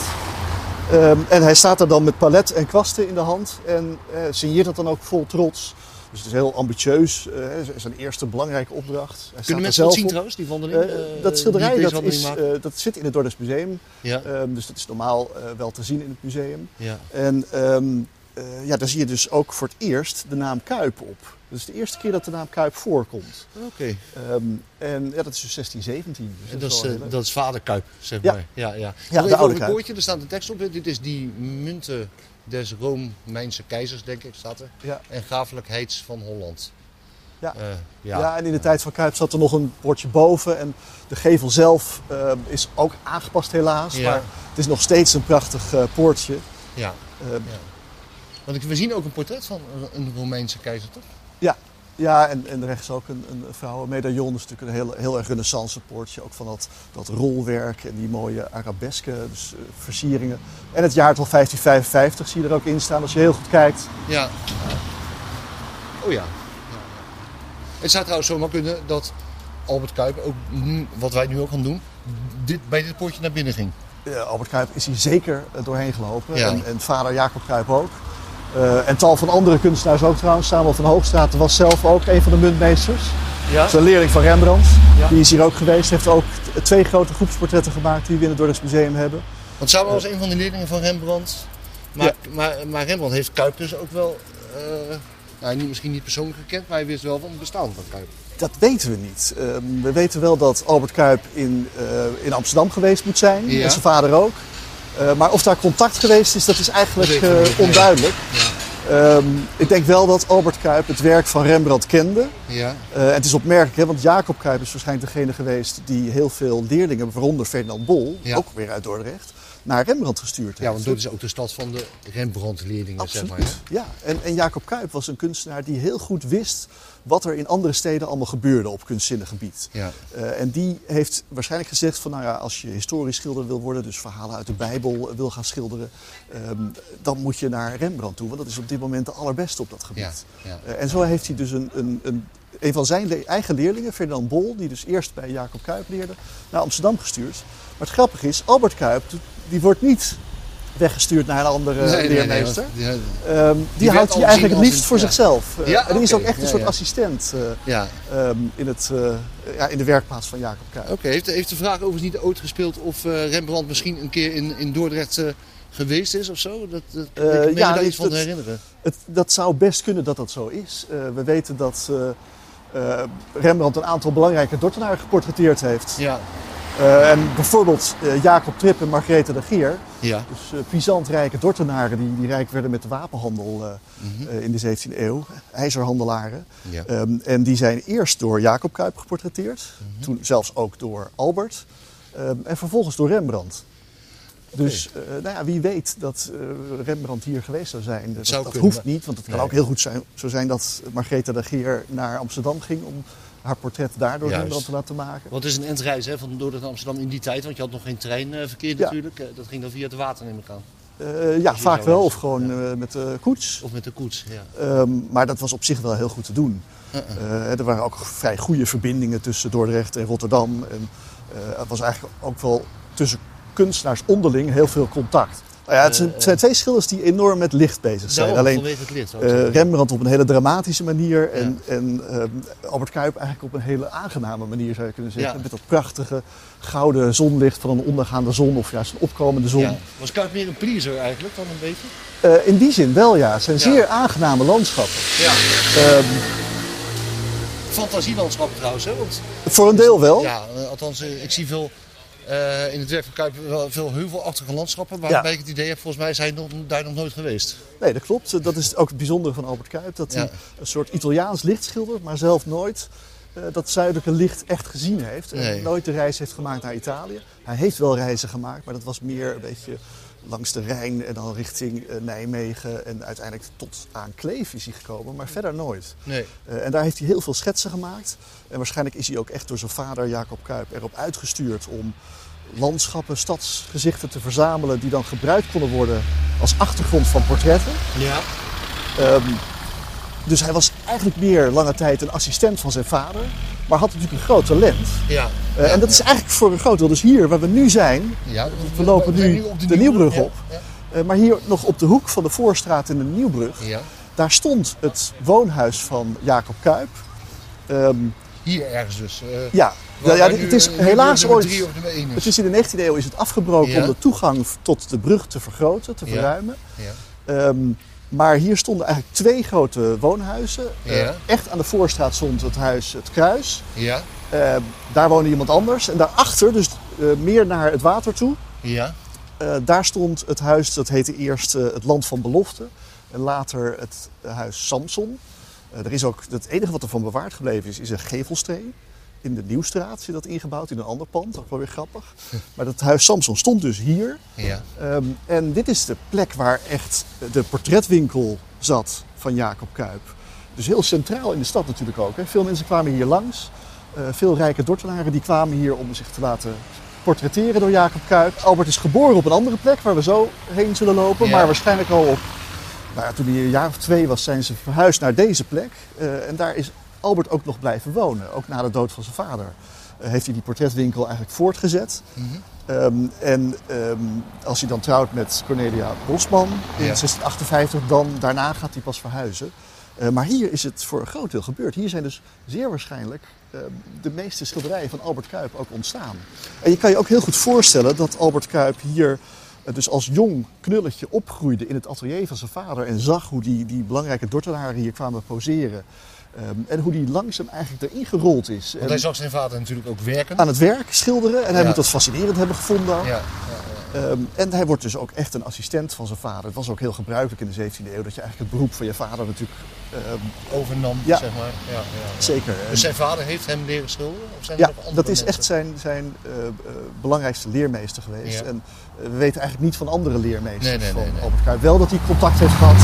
Speaker 3: Ehm, en hij staat daar dan met palet en kwasten in de hand en eh signeert dat dan ook vol trots. Dus het is heel ambitieus. eh, Het is zijn eerste belangrijke opdracht. Hij
Speaker 2: Kunnen mensen
Speaker 3: zelf
Speaker 2: dat zien
Speaker 3: op.
Speaker 2: trouwens, die wandeling?
Speaker 3: Eh,
Speaker 2: eh,
Speaker 3: dat schilderij dat, is, dat zit in het Dordrechts Museum.
Speaker 2: ja,
Speaker 3: Ehm, dus dat is normaal wel te zien in het museum.
Speaker 2: ja.
Speaker 3: En ehm, eh, ja, daar zie je dus ook voor het eerst de naam Kuip op. Dat is de eerste keer dat de naam Kuip voorkomt.
Speaker 2: Oké.
Speaker 3: Ehm, en ja, dat is dus 1617. Dus
Speaker 2: En dat is, dat is vader Kuip, zeg
Speaker 3: Ja.
Speaker 2: maar. Ja, ja.
Speaker 3: Ja, de oude Kuip.
Speaker 2: woordje, er staat een tekst op. Dit is die munten des Romeinse keizers, denk ik, staat er.
Speaker 3: ja.
Speaker 2: En grafelijkheids van Holland.
Speaker 3: Ja.
Speaker 2: Eh,
Speaker 3: Ja.
Speaker 2: ja.
Speaker 3: en in de tijd van Kuip zat er nog een bordje boven. En de gevel zelf ehm, is ook aangepast helaas.
Speaker 2: Ja.
Speaker 3: Maar het is nog steeds een prachtig eh, poortje.
Speaker 2: ja.
Speaker 3: Ehm,
Speaker 2: Want we zien ook een portret van een Romeinse keizer, toch?
Speaker 3: Ja, en, en rechts ook een, een vrouwenmedaillon. Dat is natuurlijk een heel, heel erg renaissance poortje. Ook van dat, dat rolwerk en die mooie arabeske dus, eh, versieringen. En het jaartal 1555 zie je er ook in staan als je heel goed kijkt.
Speaker 2: Ja. Oh ja. ja. Het zou trouwens zomaar kunnen dat Albert Kuip, ook nu, wat wij nu ook gaan doen, dit, bij dit poortje naar binnen ging.
Speaker 3: Eh, Albert Kuip is hier zeker eh, doorheen gelopen.
Speaker 2: Ja.
Speaker 3: En, en vader Jacob Kuip ook. Eh, en tal van andere kunstenaars ook trouwens. Samuel van Hoogstraat was zelf ook een van de muntmeesters.
Speaker 2: Ja?
Speaker 3: Dat is een leerling van Rembrandt.
Speaker 2: Ja.
Speaker 3: Die is hier ook geweest. Heeft ook twee grote groepsportretten gemaakt die we in het Dordrechts Museum hebben.
Speaker 2: Want Samuel was een van de leerlingen van Rembrandt. Maar, maar, maar Rembrandt heeft Kuip dus ook wel, eh, nou, niet, misschien niet persoonlijk gekend, maar hij wist wel van het bestaan van Kuip.
Speaker 3: Dat weten we niet. Ehm, we weten wel dat Albert Kuip in, eh, in Amsterdam geweest moet zijn.
Speaker 2: Ja.
Speaker 3: En zijn vader ook. Eh, maar of daar contact geweest is, dat is eigenlijk eh, onduidelijk.
Speaker 2: Ja.
Speaker 3: Ehm, ik denk wel dat Albert Kuip het werk van Rembrandt kende.
Speaker 2: Ja.
Speaker 3: Eh, en het is opmerkelijk, hè, want Jacob Kuip is waarschijnlijk degene geweest die heel veel leerlingen, waaronder Ferdinand Bol,
Speaker 2: Ja.
Speaker 3: ook weer uit Dordrecht, naar Rembrandt gestuurd heeft.
Speaker 2: ja, want dat is ook de stad van de Rembrandt-leerlingen, zeg maar. hè?
Speaker 3: Ja, en, en Jacob Kuip was een kunstenaar die heel goed wist wat er in andere steden allemaal gebeurde op kunstzinnig gebied.
Speaker 2: Ja.
Speaker 3: Eh, en die heeft waarschijnlijk gezegd van nou ja, als je historisch schilder wil worden, dus verhalen uit de Bijbel wil gaan schilderen, ehm, dan moet je naar Rembrandt toe, want dat is op dit moment de allerbeste op dat gebied.
Speaker 2: Ja, ja.
Speaker 3: Eh, en zo heeft hij dus een, een, een, een van zijn le- eigen leerlingen, Ferdinand Bol, die dus eerst bij Jacob Kuip leerde, naar Amsterdam gestuurd. Maar het grappige is, Albert Kuip, die wordt niet weggestuurd naar een andere
Speaker 2: Nee, nee, nee,
Speaker 3: leermeester.
Speaker 2: ja,
Speaker 3: Ehm, die, houdt hij eigenlijk het liefst voor
Speaker 2: ja.
Speaker 3: zichzelf. Eh,
Speaker 2: Ja,
Speaker 3: en die is ook echt een soort assistent eh,
Speaker 2: ja.
Speaker 3: ehm, in, het, eh, ja, in de werkplaats van Jacob Kuip.
Speaker 2: Oké, heeft, heeft de vraag overigens niet ooit gespeeld of eh, Rembrandt misschien een keer in, in Dordrecht eh, geweest is of zo? Dat, dat,
Speaker 3: Eh,
Speaker 2: ik me
Speaker 3: ja,
Speaker 2: daar iets van herinneren.
Speaker 3: Het, dat zou best kunnen dat dat zo is. Eh, we weten dat eh, eh, Rembrandt een aantal belangrijke Dordtenaren geportretteerd heeft.
Speaker 2: Ja,
Speaker 3: Eh, en bijvoorbeeld eh, Jacob Trip en Margarethe de Geer,
Speaker 2: Ja.
Speaker 3: dus uh, puissant rijke Dortenaren die, die rijk werden met de wapenhandel eh,
Speaker 2: Mhm.
Speaker 3: eh, in de 17e eeuw, ijzerhandelaren.
Speaker 2: Ja.
Speaker 3: Ehm, en die zijn eerst door Jacob Cuyp geportretteerd,
Speaker 2: Mhm.
Speaker 3: toen zelfs ook door Albert ehm, en vervolgens door Rembrandt. Dus eh, nou ja, wie weet dat eh, Rembrandt hier geweest zou zijn. Dat,
Speaker 2: zou
Speaker 3: dat
Speaker 2: kunnen,
Speaker 3: hoeft niet, want het kan
Speaker 2: Nee.
Speaker 3: ook heel goed zijn, zo zijn dat Margarethe de Geer naar Amsterdam ging om haar portret daar door
Speaker 2: Juist.
Speaker 3: Rembrandt te laten maken.
Speaker 2: Want het is een endreis hè, van Dordrecht naar Amsterdam in die tijd, want je had nog geen treinverkeer
Speaker 3: Ja.
Speaker 2: natuurlijk. Eh, Dat ging dan via het water neem ik aan.
Speaker 3: Eh, ja, vaak wel, of gewoon eh, met de koets.
Speaker 2: Of met de koets, ja.
Speaker 3: Ehm, maar dat was op zich wel heel goed te doen.
Speaker 2: Uh-uh.
Speaker 3: Eh, er waren ook vrij goede verbindingen tussen Dordrecht en Rotterdam. En eh, het was eigenlijk ook wel tussen kunstenaars onderling heel veel contact. Nou ja, het, zijn, het zijn twee schilders die enorm met licht bezig zijn.
Speaker 2: Daarom,
Speaker 3: Alleen
Speaker 2: het licht.
Speaker 3: eh. Rembrandt op een hele dramatische manier en, en ehm, Albert Cuyp eigenlijk op een hele aangename manier zou je kunnen zeggen.
Speaker 2: Ja.
Speaker 3: Met dat prachtige gouden zonlicht van een ondergaande zon of juist een opkomende zon.
Speaker 2: Ja. Was Kuip meer een pleaser eigenlijk dan een beetje?
Speaker 3: Eh, in die zin wel ja, het zijn zeer aangename landschappen.
Speaker 2: Ja.
Speaker 3: Ehm,
Speaker 2: Fantasielandschap trouwens, hè? Want,
Speaker 3: voor een deel wel.
Speaker 2: ja, eh, althans, eh, ik zie veel eh, in het werk van Kuip wel veel heuvelachtige landschappen. Waarbij ik het idee heb, volgens mij zijn nog, daar nog nooit geweest.
Speaker 3: Nee, dat klopt. Dat is ook het bijzondere van Albert Cuyp. Dat hij
Speaker 2: Ja.
Speaker 3: een soort Italiaans licht schildert, maar zelf nooit eh, dat zuidelijke licht echt gezien heeft. En
Speaker 2: Nee.
Speaker 3: nooit de reis heeft gemaakt naar Italië. Hij heeft wel reizen gemaakt, maar dat was meer een beetje langs de Rijn en dan richting eh, Nijmegen. En uiteindelijk tot aan Kleef is hij gekomen, maar verder nooit.
Speaker 2: Nee.
Speaker 3: Eh, en daar heeft hij heel veel schetsen gemaakt. En waarschijnlijk is hij ook echt door zijn vader Jacob Cuyp erop uitgestuurd om landschappen, stadsgezichten te verzamelen die dan gebruikt konden worden als achtergrond van portretten.
Speaker 2: Ja.
Speaker 3: Ehm, dus hij was eigenlijk meer lange tijd een assistent van zijn vader, maar had natuurlijk een groot talent.
Speaker 2: Ja.
Speaker 3: Eh, en dat is eigenlijk voor een groot deel. Dus hier waar we nu zijn,
Speaker 2: ja.
Speaker 3: we lopen nu
Speaker 2: op
Speaker 3: de Nieuwbrug op. Eh, maar hier nog op de hoek van de Voorstraat en de Nieuwbrug,
Speaker 2: Ja.
Speaker 3: daar stond het woonhuis van Jacob Cuyp. Ehm,
Speaker 2: Hier ergens dus. eh,
Speaker 3: ja, ja, het is helaas ooit.
Speaker 2: is.
Speaker 3: Het is in de 19e eeuw is het afgebroken om de toegang tot de brug te vergroten, te verruimen.
Speaker 2: Ja.
Speaker 3: Ehm, maar hier stonden eigenlijk twee grote woonhuizen. Eh,
Speaker 2: Ja.
Speaker 3: echt aan de voorstraat stond het huis Het Kruis.
Speaker 2: Ja.
Speaker 3: Ehm, daar woonde iemand anders. En daarachter, dus eh, meer naar het water toe,
Speaker 2: Ja.
Speaker 3: eh, daar stond het huis dat heette eerst eh, het Land van Belofte. En later het eh, huis Samson. Eh, er is ook, het enige wat ervan bewaard gebleven is, is een gevelstree. In de Nieuwstraat zit dat ingebouwd, in een ander pand. Ook wel weer grappig. Maar dat huis Samson stond dus hier.
Speaker 2: Ja.
Speaker 3: Ehm, en dit is de plek waar echt de portretwinkel zat van Jacob Cuyp. Dus heel centraal in de stad natuurlijk ook. Hè. Veel mensen kwamen hier langs. Eh, veel rijke Dordtenaren die kwamen hier om zich te laten portretteren door Jacob Cuyp. Albert is geboren op een andere plek waar we zo heen zullen lopen.
Speaker 2: Ja.
Speaker 3: Maar waarschijnlijk al op, nou ja, toen hij een jaar of twee was, zijn ze verhuisd naar deze plek. Eh, en daar is Albert ook nog blijven wonen. Ook na de dood van zijn vader. Eh, heeft hij die portretwinkel eigenlijk voortgezet.
Speaker 2: Mhm.
Speaker 3: Ehm, en ehm, als hij dan trouwt met Cornelia Bosman in
Speaker 2: Ja.
Speaker 3: 1658, dan daarna gaat hij pas verhuizen. Eh, maar hier is het voor een groot deel gebeurd. Hier zijn dus zeer waarschijnlijk ehm, de meeste schilderijen van Albert Cuyp ook ontstaan. En je kan je ook heel goed voorstellen dat Albert Cuyp hier eh, dus als jong knulletje opgroeide in het atelier van zijn vader en zag hoe die, die belangrijke Dordtenaren hier kwamen poseren. Ehm, en hoe die langzaam eigenlijk erin gerold is.
Speaker 2: Want hij zag zijn vader natuurlijk ook werken.
Speaker 3: aan het werk schilderen en hij
Speaker 2: Ja.
Speaker 3: moet dat fascinerend hebben gevonden.
Speaker 2: Ja.
Speaker 3: Ehm, en hij wordt dus ook echt een assistent van zijn vader. Het was ook heel gebruikelijk in de 17e eeuw dat je eigenlijk het beroep van je vader natuurlijk ehm,
Speaker 2: Overnam,
Speaker 3: Ja.
Speaker 2: zeg maar. Ja, ja.
Speaker 3: zeker.
Speaker 2: Dus zijn vader heeft hem leren schilderen? Of zijn
Speaker 3: ja, dat is echt zijn, zijn eh, eh, belangrijkste leermeester geweest. En eh, we weten eigenlijk niet van andere leermeesters
Speaker 2: Nee, nee,
Speaker 3: van
Speaker 2: nee.
Speaker 3: Albert. Wel dat hij contact heeft gehad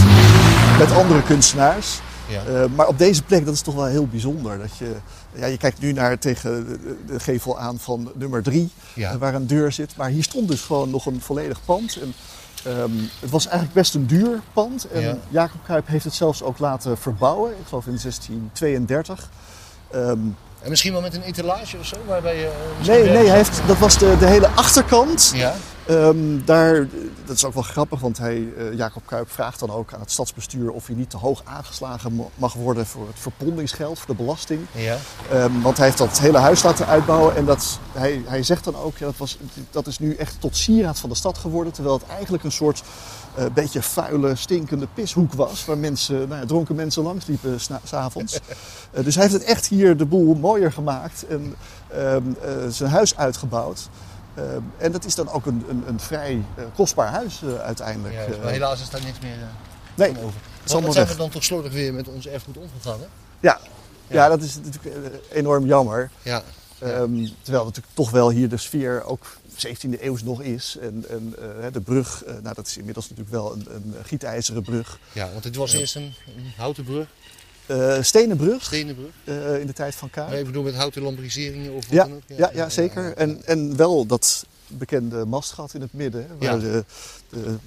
Speaker 3: met andere kunstenaars.
Speaker 2: Ja.
Speaker 3: Eh, maar op deze plek, dat is toch wel heel bijzonder. Dat je, ja, je kijkt nu naar tegen de, de gevel aan van nummer drie,
Speaker 2: Ja.
Speaker 3: eh, waar een deur zit. Maar hier stond dus gewoon nog een volledig pand. En, ehm, het was eigenlijk best een duur pand. En
Speaker 2: Ja.
Speaker 3: Jacob Cuyp heeft het zelfs ook laten verbouwen. Ik geloof in 1632. Ehm,
Speaker 2: En misschien wel met een etalage of zo? Waarbij je, eh,
Speaker 3: nee, nee hij heeft, dat was de, de hele achterkant.
Speaker 2: Ja.
Speaker 3: Ehm, daar, dat is ook wel grappig, want hij, eh, Jacob Kuip vraagt dan ook aan het stadsbestuur of hij niet te hoog aangeslagen mag worden voor het verpondingsgeld, voor de belasting.
Speaker 2: Ja.
Speaker 3: Ehm, want hij heeft dat hele huis laten uitbouwen en dat, hij, hij zegt dan ook, ja, dat, was, dat is nu echt tot sieraad van de stad geworden. Terwijl het eigenlijk een soort eh, beetje vuile, stinkende pishoek was. Waar mensen, nou ja, dronken mensen langsliepen s'na- s'avonds. Eh, dus hij heeft het echt hier de boel mooier gemaakt en ehm, eh, zijn huis uitgebouwd. Ehm, en dat is dan ook een, een, een vrij eh, kostbaar huis eh, uiteindelijk.
Speaker 2: Juist,
Speaker 3: Eh,
Speaker 2: maar helaas is daar niks meer eh,
Speaker 3: nee,
Speaker 2: over.
Speaker 3: is
Speaker 2: Wat, zijn we dan toch slordig weer met ons erfgoed omgegaan, hè?
Speaker 3: ja.
Speaker 2: Ja.
Speaker 3: Ja. dat is natuurlijk eh, enorm jammer.
Speaker 2: Ja.
Speaker 3: Ehm, terwijl natuurlijk toch wel hier de sfeer ook 17e eeuws nog is. En, en eh, de brug, eh, nou dat is inmiddels natuurlijk wel een, een gietijzeren brug.
Speaker 2: ja, want dit was eerst een, een houten brug,
Speaker 3: Eh stenen brug
Speaker 2: stenen brug.
Speaker 3: eh, in de tijd van.
Speaker 2: Maar even doen met houten lambriseringen of wat
Speaker 3: Ja,
Speaker 2: dan ook.
Speaker 3: ja, ja, zeker. En, en wel dat bekende mastgat in het midden, hè, waar
Speaker 2: Ja.
Speaker 3: de, de,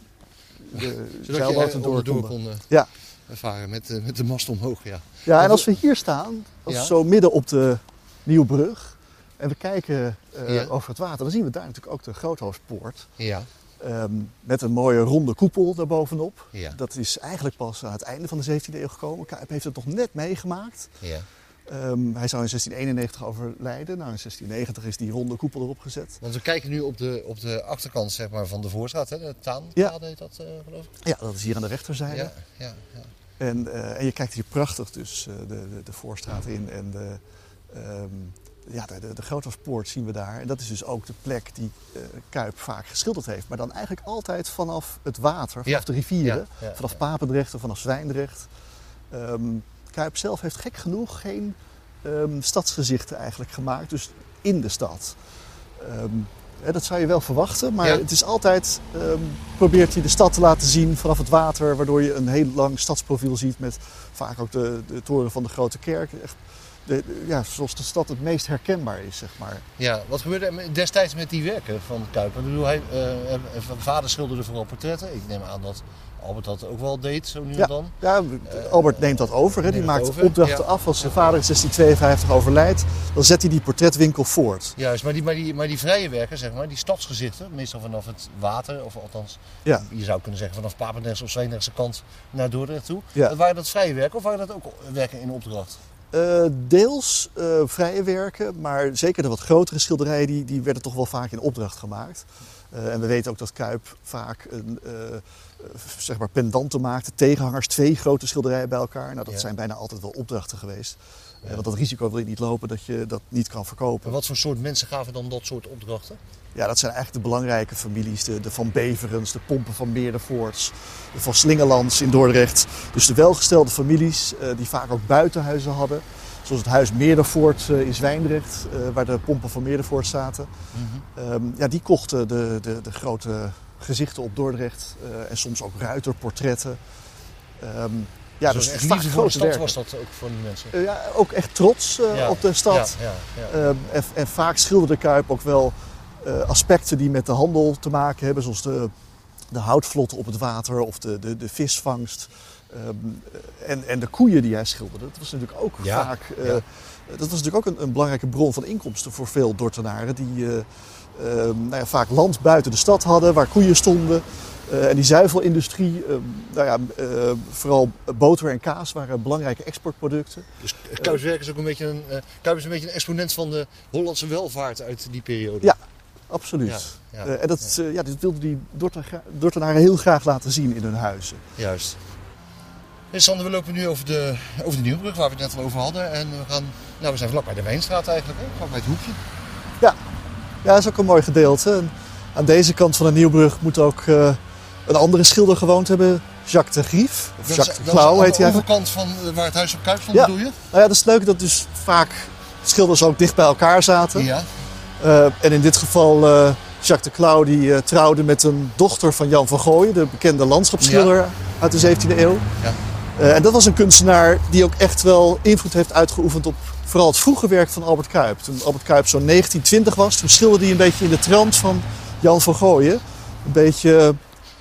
Speaker 3: de
Speaker 2: je eh,
Speaker 3: door konden.
Speaker 2: kon eh,
Speaker 3: Ja.
Speaker 2: varen met, eh, met de mast omhoog, ja.
Speaker 3: Ja, en als we hier staan, als
Speaker 2: Ja.
Speaker 3: zo midden op de Nieuwbrug, en we kijken eh,
Speaker 2: Ja.
Speaker 3: over het water, dan zien we daar natuurlijk ook de Groothoofdpoort.
Speaker 2: Ja,
Speaker 3: Ehm, met een mooie ronde koepel daarbovenop.
Speaker 2: ja,
Speaker 3: Dat is eigenlijk pas aan het einde van de 17e eeuw gekomen. Kuip heeft het nog net meegemaakt.
Speaker 2: ja.
Speaker 3: Ehm, hij zou in 1691 overlijden. Nou, in 1690 is die ronde koepel erop gezet.
Speaker 2: Want we kijken nu op de, op de achterkant zeg maar, van de Voorstraat, hè? de Taan,
Speaker 3: Ja.
Speaker 2: heet dat eh, geloof ik.
Speaker 3: Ja, dat is hier aan de rechterzijde.
Speaker 2: Ja, ja, ja.
Speaker 3: En, eh, en je kijkt hier prachtig dus eh, de, de, de voorstraat in. En de, ehm, ja, de, de, de zien we daar. En dat is dus ook de plek die eh, Kuip vaak geschilderd heeft. Maar dan eigenlijk altijd vanaf het water, vanaf
Speaker 2: Ja.
Speaker 3: de rivieren.
Speaker 2: Ja, ja,
Speaker 3: vanaf. Papendrecht of vanaf Zwijndrecht. Ehm, Kuip zelf heeft gek genoeg geen ehm, stadsgezichten eigenlijk gemaakt. Dus in de stad. Ehm, hè, dat zou je wel verwachten, maar het is altijd, probeert hij de stad te laten zien vanaf het water, waardoor je een heel lang stadsprofiel ziet met vaak ook de, de toren van de grote kerk. Echt, de, de- ja, zoals de stad het meest herkenbaar is, zeg maar.
Speaker 2: Ja, wat gebeurde er destijds met die werken van Kuip? Ik bedoel, hij, eh, eh, vader schilderde vooral portretten. Ik neem aan dat Albert dat ook wel deed, zo nu en dan.
Speaker 3: Ja, Albert neemt dat over. Hè. Die maakt
Speaker 2: over,
Speaker 3: opdrachten
Speaker 2: ja.
Speaker 3: af. Als zijn vader in 1652 overlijdt, dan zet hij die portretwinkel voort.
Speaker 2: Juist, maar die, maar, die, maar die vrije werken, zeg maar, die stadsgezichten, meestal vanaf het water, of althans,
Speaker 3: Ja.
Speaker 2: je zou kunnen zeggen vanaf Papendrechts of Zwijndrechtse kant naar Dordrecht toe. Waren dat vrije werken of waren dat ook werken in opdracht?
Speaker 3: Eh, deels eh, vrije werken, maar zeker de wat grotere schilderijen die, die werden toch wel vaak in opdracht gemaakt. Eh, en we weten ook dat Kuip vaak een, zeg maar pendanten maakte, tegenhangers, twee grote schilderijen bij elkaar. Nou, dat
Speaker 2: Ja.
Speaker 3: zijn bijna altijd wel opdrachten geweest. Eh, want dat risico wil je niet lopen dat je dat niet kan verkopen.
Speaker 2: En wat voor soort mensen gaven dan dat soort opdrachten?
Speaker 3: Ja, dat zijn eigenlijk de belangrijke families. De, de Van Beverens, de Pompen van Meerdervoorts, de Van Slingelands in Dordrecht. Dus de welgestelde families eh, die vaak ook buitenhuizen hadden. Zoals het huis Meerdervoort eh, in Zwijndrecht, waar de Pompen van Meerdervoort zaten. Ehm, ja, die kochten de, de, de grote gezichten op Dordrecht. en soms ook ruiterportretten. Ehm, ja,
Speaker 2: dus
Speaker 3: dus
Speaker 2: echt voor de stad
Speaker 3: werken.
Speaker 2: was dat ook voor die mensen.
Speaker 3: Eh, ja, ook echt trots eh,
Speaker 2: Ja,
Speaker 3: op de stad.
Speaker 2: Ja, ja, ja.
Speaker 3: Ehm, en, en vaak schilderde Kuip ook wel eh, aspecten die met de handel te maken hebben, zoals de, de houtvlotten op het water of de, de, de visvangst. Ehm, en, en de koeien die hij schilderde, dat was natuurlijk ook vaak. eh. Dat was natuurlijk ook een, een belangrijke bron van inkomsten voor veel Dordtenaren. Die eh, ehm, nou ja, vaak land buiten de stad hadden, waar koeien stonden. Eh, en die zuivelindustrie, ehm, nou ja, eh, vooral boter en kaas waren belangrijke exportproducten.
Speaker 2: Dus Kuip's werk is ook een beetje een, eh, Kuip is een beetje een exponent van de Hollandse welvaart uit die periode.
Speaker 3: Ja. Absoluut.
Speaker 2: Ja, ja,
Speaker 3: Eh, en dat, eh, ja, dit wilden die Dorten- Dordtenaren heel graag laten zien in hun huizen.
Speaker 2: Juist. Hey Sander, we lopen nu over de, over de Nieuwbrug waar we het net al over hadden. En we gaan, nou we zijn vlak bij de Wijnstraat eigenlijk, hè? vlak bij het hoekje.
Speaker 3: Ja, dat is ook een mooi gedeelte. En aan deze kant van de Nieuwbrug moet ook eh, een andere schilder gewoond hebben. Jacques de Grief. Of
Speaker 2: Dat
Speaker 3: Jacques de Klauw
Speaker 2: aan
Speaker 3: heet
Speaker 2: de
Speaker 3: hij eigenlijk.
Speaker 2: overkant van eh, waar het huis op Kuip stond,
Speaker 3: Ja.
Speaker 2: bedoel je?
Speaker 3: Nou ja, dat is leuk dat dus vaak schilders ook dicht bij elkaar zaten.
Speaker 2: Ja.
Speaker 3: Eh, en in dit geval eh, Jacques de Klauw die trouwde met een dochter van Jan van Gooien. De bekende landschapsschilder uit de 17e eeuw.
Speaker 2: Ja.
Speaker 3: En dat was een kunstenaar die ook echt wel invloed heeft uitgeoefend op vooral het vroege werk van Albert Kuip. Toen Albert Kuip zo'n 1920 was, toen schilderde hij een beetje in de trant van Jan van Gooien. Een beetje,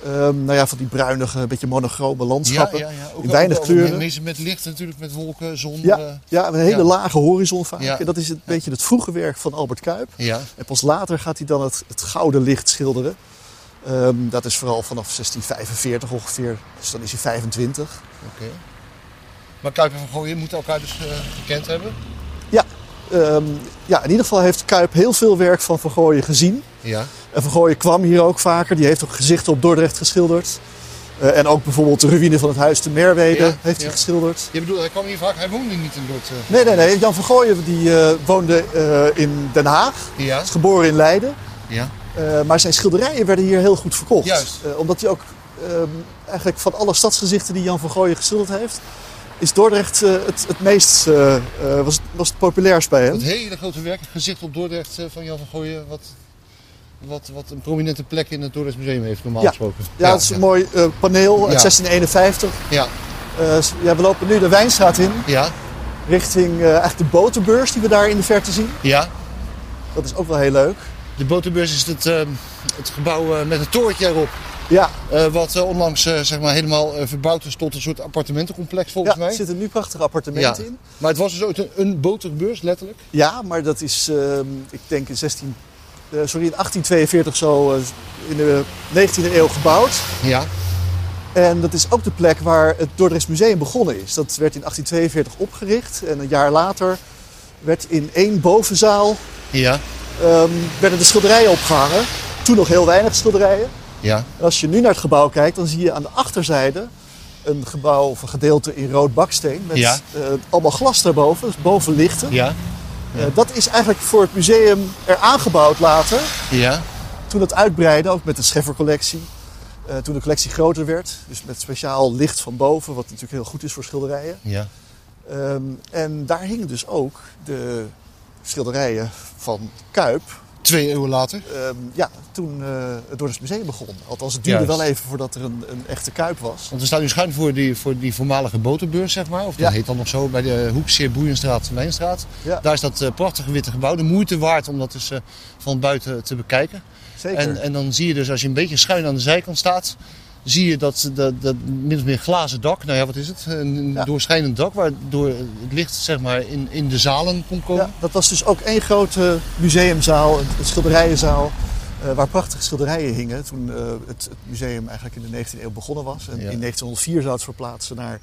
Speaker 3: ehm, nou ja, van die bruinige, een beetje monochrome landschappen.
Speaker 2: Ja, ja, ja. Ook
Speaker 3: in weinig
Speaker 2: ook-
Speaker 3: kleuren.
Speaker 2: Meestal met licht natuurlijk, met wolken, zon.
Speaker 3: Ja,
Speaker 2: eh,
Speaker 3: ja, een hele lage horizon vaak.
Speaker 2: Ja.
Speaker 3: En dat is een beetje het vroege werk van Albert Kuip.
Speaker 2: ja.
Speaker 3: En pas later gaat hij dan het, het gouden licht schilderen. Ehm, dat is vooral vanaf 1645 ongeveer, dus dan is hij 25.
Speaker 2: Oké. Maar Kuip en Van Gooien moeten elkaar dus eh, gekend hebben?
Speaker 3: Ja, ehm, ja, in ieder geval heeft Kuip heel veel werk van Van Gooien gezien.
Speaker 2: Ja.
Speaker 3: En Van Gooien kwam hier ook vaker. Die heeft ook gezichten op Dordrecht geschilderd. Eh, en ook bijvoorbeeld de ruïne van het huis te Merwede
Speaker 2: Ja,
Speaker 3: heeft
Speaker 2: ja.
Speaker 3: hij geschilderd.
Speaker 2: Je bedoelt, hij kwam hier vaak, hij woonde niet in Dort. eh.
Speaker 3: Nee, nee, nee. Jan van Gooien die, eh, woonde eh, in Den Haag.
Speaker 2: Ja.
Speaker 3: Is geboren in Leiden.
Speaker 2: Ja.
Speaker 3: Maar zijn schilderijen werden hier heel goed verkocht.
Speaker 2: Juist.
Speaker 3: Omdat hij ook ehm, eigenlijk van alle stadsgezichten die Jan van Gooien geschilderd heeft... is Dordrecht het, het meest was, was het populairst bij hem.
Speaker 2: Dat hele grote werk, gezicht op Dordrecht van Jan van Gooien, wat, wat, wat een prominente plek in het Dordrechts Museum heeft, normaal
Speaker 3: Ja.
Speaker 2: gesproken.
Speaker 3: Ja, het is een mooi eh, paneel uit
Speaker 2: Ja.
Speaker 3: 1651.
Speaker 2: Ja,
Speaker 3: Eh, ja, we lopen nu de Wijnstraat in,
Speaker 2: ja,
Speaker 3: richting eh, eigenlijk de boterbeurs die we daar in de verte zien.
Speaker 2: ja.
Speaker 3: Dat is ook wel heel leuk.
Speaker 2: De boterbeurs is het, eh, het gebouw met een torentje erop.
Speaker 3: Ja,
Speaker 2: wat onlangs zeg maar helemaal verbouwd is tot een soort appartementencomplex volgens
Speaker 3: ja
Speaker 2: mij.
Speaker 3: er zitten nu prachtige appartementen
Speaker 2: Ja.
Speaker 3: in.
Speaker 2: Maar het was dus ook een, een boterbeurs, letterlijk.
Speaker 3: Ja, maar dat is, ehm, ik denk in 16, eh, sorry, in 1842 zo eh, in de 19e eeuw gebouwd.
Speaker 2: Ja.
Speaker 3: En dat is ook de plek waar het Dordrechts Museum begonnen is. Dat werd in 1842 opgericht en een jaar later werd in één bovenzaal
Speaker 2: Ja.
Speaker 3: ehm, werden de schilderijen opgehangen. Toen nog heel weinig schilderijen.
Speaker 2: Ja.
Speaker 3: En als je nu naar het gebouw kijkt, dan zie je aan de achterzijde een gebouw of een gedeelte in rood baksteen. Met
Speaker 2: Ja.
Speaker 3: eh, allemaal glas daarboven, dus boven lichten.
Speaker 2: Ja.
Speaker 3: Eh, dat is eigenlijk voor het museum er aangebouwd later.
Speaker 2: Ja.
Speaker 3: Toen het uitbreidde, ook met de Scheffercollectie. Eh, toen de collectie groter werd, dus met speciaal licht van boven, wat natuurlijk heel goed is voor schilderijen.
Speaker 2: Ja.
Speaker 3: Ehm, en daar hingen dus ook de schilderijen van Kuip.
Speaker 2: Twee eeuwen later.
Speaker 3: Ehm, ja, toen eh, het Dordrechts Museum begon. Althans, het duurde
Speaker 2: Juist.
Speaker 3: wel even voordat er een, een echte Kuip was.
Speaker 2: Want we staan nu schuin voor die, voor die voormalige boterbeurs, zeg maar. Of dat
Speaker 3: Ja.
Speaker 2: heet dan nog zo, bij de Hoekseer Boeienstraat, Lijnstraat.
Speaker 3: Ja.
Speaker 2: Daar is dat eh, prachtige witte gebouw. De moeite waard om dat dus eh, van buiten te bekijken.
Speaker 3: Zeker.
Speaker 2: En, en dan zie je dus, als je een beetje schuin aan de zijkant staat, zie je dat, dat, dat min of meer glazen dak, nou ja, wat is het? Een,
Speaker 3: Ja.
Speaker 2: doorschijnend dak, waardoor het licht zeg maar in, in de zalen kon komen.
Speaker 3: Ja, dat was dus ook één grote museumzaal, een, een schilderijenzaal, eh, waar prachtige schilderijen hingen. Toen eh, het, het museum eigenlijk in de 19e eeuw begonnen was. En
Speaker 2: Ja.
Speaker 3: in 1904 zou het verplaatsen naar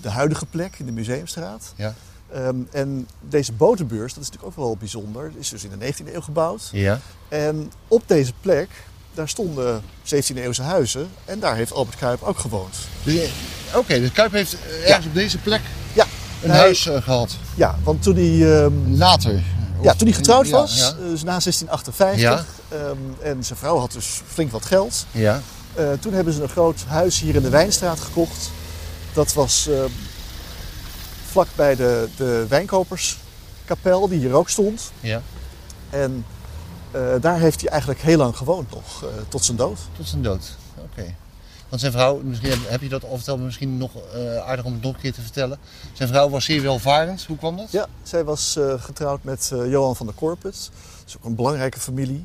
Speaker 3: de huidige plek in de Museumstraat.
Speaker 2: Ja.
Speaker 3: Ehm, en deze boterbeurs, dat is natuurlijk ook wel bijzonder, is dus in de 19e eeuw gebouwd.
Speaker 2: Ja.
Speaker 3: En op deze plek, daar stonden 17e eeuwse huizen en daar heeft Albert Kuip ook gewoond.
Speaker 2: Dus, eh, Oké, dus Kuip heeft eh, ergens op deze plek
Speaker 3: Ja,
Speaker 2: een
Speaker 3: hij-
Speaker 2: huis eh, gehad.
Speaker 3: Ja, want toen hij ehm,
Speaker 2: Later.
Speaker 3: Ja, toen hij getrouwd was,
Speaker 2: Ja.
Speaker 3: dus na 1658.
Speaker 2: Ja.
Speaker 3: ehm, en zijn vrouw had dus flink wat geld.
Speaker 2: ja.
Speaker 3: Toen hebben ze een groot huis hier in de Wijnstraat gekocht. Dat was ehm, vlak bij de, de wijnkoperskapel, die hier ook stond.
Speaker 2: ja.
Speaker 3: En daar heeft hij eigenlijk heel lang gewoond nog, eh, tot zijn dood.
Speaker 2: Tot zijn dood. Oké. Want zijn vrouw, misschien heb, je dat al verteld, maar misschien nog eh, aardig om het nog een keer te vertellen. Zijn vrouw was zeer welvarend. Hoe kwam dat?
Speaker 3: Ja, zij was eh, getrouwd met eh, Johan van der Korput. Dat is ook een belangrijke familie.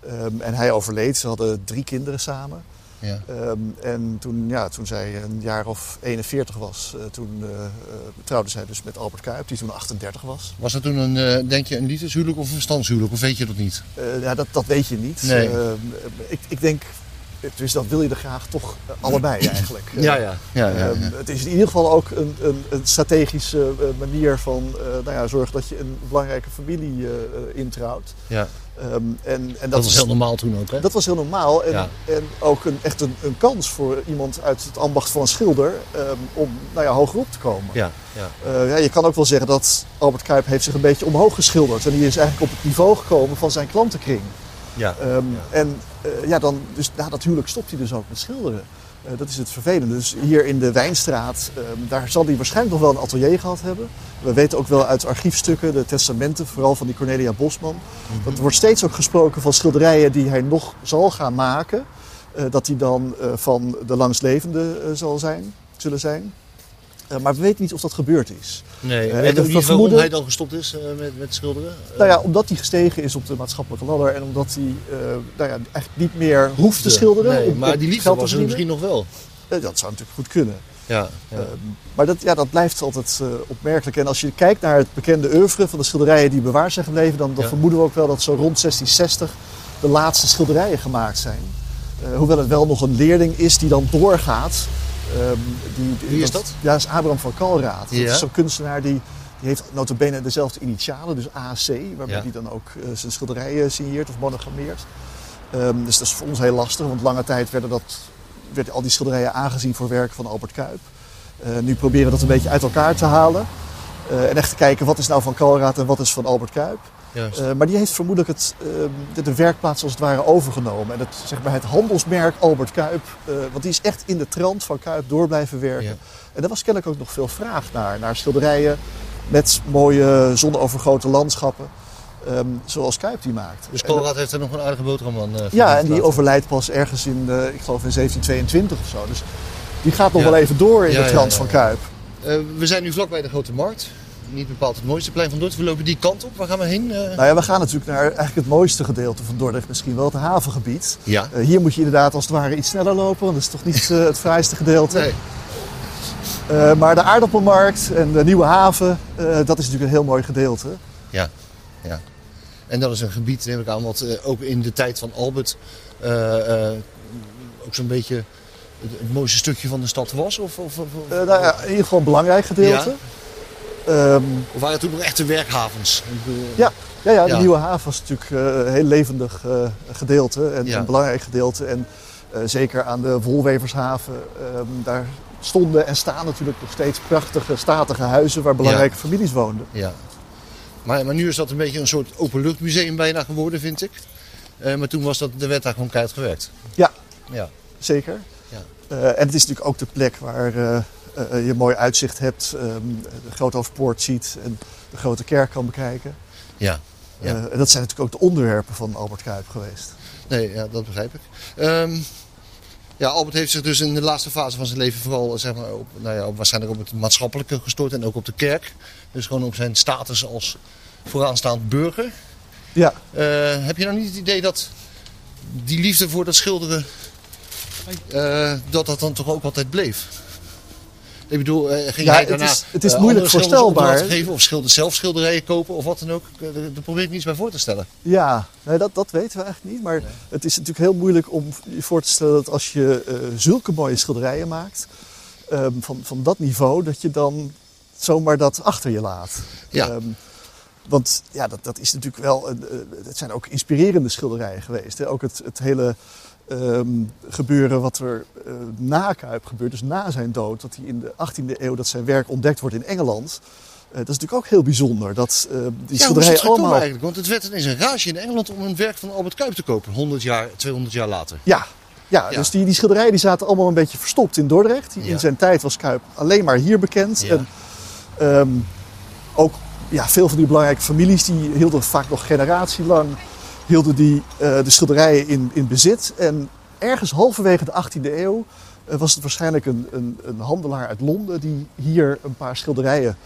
Speaker 3: Ehm, en hij overleed. Ze hadden drie kinderen samen.
Speaker 2: Ja.
Speaker 3: Ehm, en toen, ja, toen zij een jaar of 41 was, eh, toen eh, eh, trouwde zij dus met Albert Kuip, die toen 38 was.
Speaker 2: Was dat toen een, eh, denk je, een liefdeshuwelijk of een standshuwelijk? Of weet je dat niet?
Speaker 3: Ja, dat, dat weet je niet.
Speaker 2: Nee.
Speaker 3: Ehm, ik, ik denk, dus dat wil je er graag toch eh, allebei eigenlijk. Eh,
Speaker 2: ja. ja, ja,
Speaker 3: Ehm, het is in ieder geval ook een, een, een strategische eh, manier van eh, nou ja, zorgen dat je een belangrijke familie eh, eh, introuwt.
Speaker 2: ja.
Speaker 3: Ehm, en, en
Speaker 2: Dat was heel normaal toen ook, hè?
Speaker 3: Dat was heel normaal en,
Speaker 2: Ja.
Speaker 3: en ook een, echt een, een kans voor iemand uit het ambacht van een schilder ehm, om nou ja, hoger op te komen.
Speaker 2: Ja, ja.
Speaker 3: Eh, ja, je kan ook wel zeggen dat Albert Kuip heeft zich een beetje omhoog geschilderd. En die is eigenlijk op het niveau gekomen van zijn klantenkring.
Speaker 2: Ja.
Speaker 3: Ehm, En eh, ja, dan, dus na dat huwelijk stopt hij dus ook met schilderen. Eh, dat is het vervelende. Dus hier in de Wijnstraat, ehm, daar zal hij waarschijnlijk nog wel een atelier gehad hebben. We weten ook wel uit archiefstukken, de testamenten, vooral van die Cornelia Bosman. Dat er wordt steeds ook gesproken van schilderijen die hij nog zal gaan maken. Eh, dat die dan van de langstlevende zal zijn, zullen zijn. Eh, maar we weten niet of dat gebeurd is.
Speaker 2: Nee,
Speaker 3: Eh, en
Speaker 2: niet waarom
Speaker 3: vermoeden-
Speaker 2: hij dan gestopt is eh, met, met schilderen?
Speaker 3: Nou ja, omdat hij gestegen is op de maatschappelijke ladder en omdat hij nou ja, eigenlijk niet meer hoeft te schilderen.
Speaker 2: Nee,
Speaker 3: om-
Speaker 2: maar die liefde was er misschien nog wel.
Speaker 3: Dat zou natuurlijk goed kunnen.
Speaker 2: Ja, ja.
Speaker 3: Maar dat, ja, dat blijft altijd opmerkelijk. En als je kijkt naar het bekende oeuvre van de schilderijen die bewaard zijn gebleven, dan, dan
Speaker 2: Ja.
Speaker 3: vermoeden we ook wel dat zo rond 1660 de laatste schilderijen gemaakt zijn. Hoewel het wel nog een leerling is die dan doorgaat. Ehm, die,
Speaker 2: Wie is dat?
Speaker 3: Ja, dat is Abraham van Kalraad. Dat is zo'n kunstenaar die, die heeft notabene dezelfde initialen, dus AC, waarbij
Speaker 2: Ja.
Speaker 3: hij dan ook eh, zijn schilderijen signeert of monogrammeert. Ehm, dus dat is voor ons heel lastig, want lange tijd werden, dat, werden al die schilderijen aangezien voor werk van Albert Kuip. Eh, nu proberen we dat een beetje uit elkaar te halen. Eh, en echt te kijken wat is nou van Kalraad en wat is van Albert Kuip. Eh, maar die heeft vermoedelijk het, ehm, de, werkplaats als het ware overgenomen. En het, zeg maar, het handelsmerk Albert Kuip, eh, want die is echt in de trant van Kuip door blijven werken.
Speaker 2: Ja.
Speaker 3: En daar was kennelijk ook nog veel vraag naar. Naar schilderijen met mooie zonovergoten landschappen. ehm, zoals Kuip die maakt.
Speaker 2: Dus Colruyt heeft er nog een aardige boterham aan. eh,
Speaker 3: ja, en die overlijdt pas ergens in, eh, ik geloof in 1722 of zo. Dus die gaat nog
Speaker 2: Ja.
Speaker 3: wel even door in
Speaker 2: Ja,
Speaker 3: de trant van. Kuip.
Speaker 2: Eh, we zijn nu vlakbij de Grote Markt. Niet bepaald het mooiste plein van Dordrecht. We lopen die kant op. Waar gaan we heen? Eh,
Speaker 3: Nou ja, we gaan natuurlijk naar eigenlijk het mooiste gedeelte van Dordrecht, misschien wel het havengebied.
Speaker 2: ja.
Speaker 3: Eh, hier moet je inderdaad als het ware iets sneller lopen, want dat is toch niet eh, het fraaiste gedeelte.
Speaker 2: Nee.
Speaker 3: Maar de aardappelmarkt en de nieuwe haven, dat is natuurlijk een heel mooi gedeelte.
Speaker 2: Ja. ja. En dat is een gebied, neem ik aan, wat ook in de tijd van Albert ook zo'n beetje het, mooiste stukje van de stad was? Of, of, of,
Speaker 3: nou ja, in ieder geval een belangrijk gedeelte. Ehm,
Speaker 2: of waren het toen nog echte werkhavens? Bedoel,
Speaker 3: Ja. ja, ja, de
Speaker 2: Ja.
Speaker 3: nieuwe haven was natuurlijk eh, een heel levendig eh, gedeelte en
Speaker 2: Ja.
Speaker 3: een belangrijk gedeelte. En eh, zeker aan de Wolwevershaven, ehm, daar stonden en staan natuurlijk nog steeds prachtige, statige huizen waar belangrijke families woonden.
Speaker 2: Ja. Maar, maar nu is dat een beetje een soort openluchtmuseum bijna geworden, vind ik. Eh, maar toen was dat, de werd daar gewoon keihard gewerkt.
Speaker 3: Ja.
Speaker 2: Ja.
Speaker 3: Zeker.
Speaker 2: Ja.
Speaker 3: Eh, en het is natuurlijk ook de plek waar eh, eh, je mooi uitzicht hebt, ehm, de Groothoofdpoort ziet en de grote kerk kan bekijken.
Speaker 2: Ja. Ja.
Speaker 3: Eh, en dat zijn natuurlijk ook de onderwerpen van Albert Kuip geweest.
Speaker 2: Nee, ja, dat begrijp ik. Ehm, ja, Albert heeft zich dus in de laatste fase van zijn leven vooral zeg maar, op, nou ja, op, waarschijnlijk op het maatschappelijke gestort en ook op de kerk. Dus gewoon op zijn status als vooraanstaand burger.
Speaker 3: Ja,
Speaker 2: Eh, heb je nou niet het idee dat die liefde voor dat schilderen, eh, dat dat dan toch ook altijd bleef? Ik bedoel, eh, ging
Speaker 3: Ja,
Speaker 2: hij
Speaker 3: het
Speaker 2: daarna
Speaker 3: is- het is
Speaker 2: eh,
Speaker 3: moeilijk voorstelbaar.
Speaker 2: geven of schilder, zelf schilderijen kopen of wat dan ook? Eh, Daar probeer ik niets bij voor te stellen.
Speaker 3: ja nee, dat, dat weten we eigenlijk niet. Maar het is natuurlijk heel moeilijk om je voor te stellen dat als je zulke mooie schilderijen maakt, ehm, van, van dat niveau, dat je dan zomaar dat achter je laat.
Speaker 2: Ja.
Speaker 3: Ehm, want ja, dat, dat is natuurlijk wel. een, het zijn ook inspirerende schilderijen geweest. Hè? Ook het, het hele ehm, gebeuren wat er eh, na Kuip gebeurt, dus na zijn dood, dat hij in de 18e eeuw dat zijn werk ontdekt wordt in Engeland. Eh, dat is natuurlijk ook heel bijzonder. Dat eh, die
Speaker 2: Ja, het
Speaker 3: schilderijen allemaal.
Speaker 2: eigenlijk? Want het werd ineens een rage in Engeland om een werk van Albert Kuip te kopen. 100 jaar, 200 jaar later.
Speaker 3: Ja, ja,
Speaker 2: Ja.
Speaker 3: dus die, die schilderijen die zaten allemaal een beetje verstopt in Dordrecht.
Speaker 2: Ja.
Speaker 3: In zijn tijd was Kuip alleen maar hier bekend.
Speaker 2: Ja.
Speaker 3: En, ehm, ook ja, veel van die belangrijke families die hielden vaak nog generatielang hielden die, eh, de schilderijen in, in bezit. En ergens halverwege de 18e eeuw eh, was het waarschijnlijk een, een, een handelaar uit Londen die hier een paar schilderijen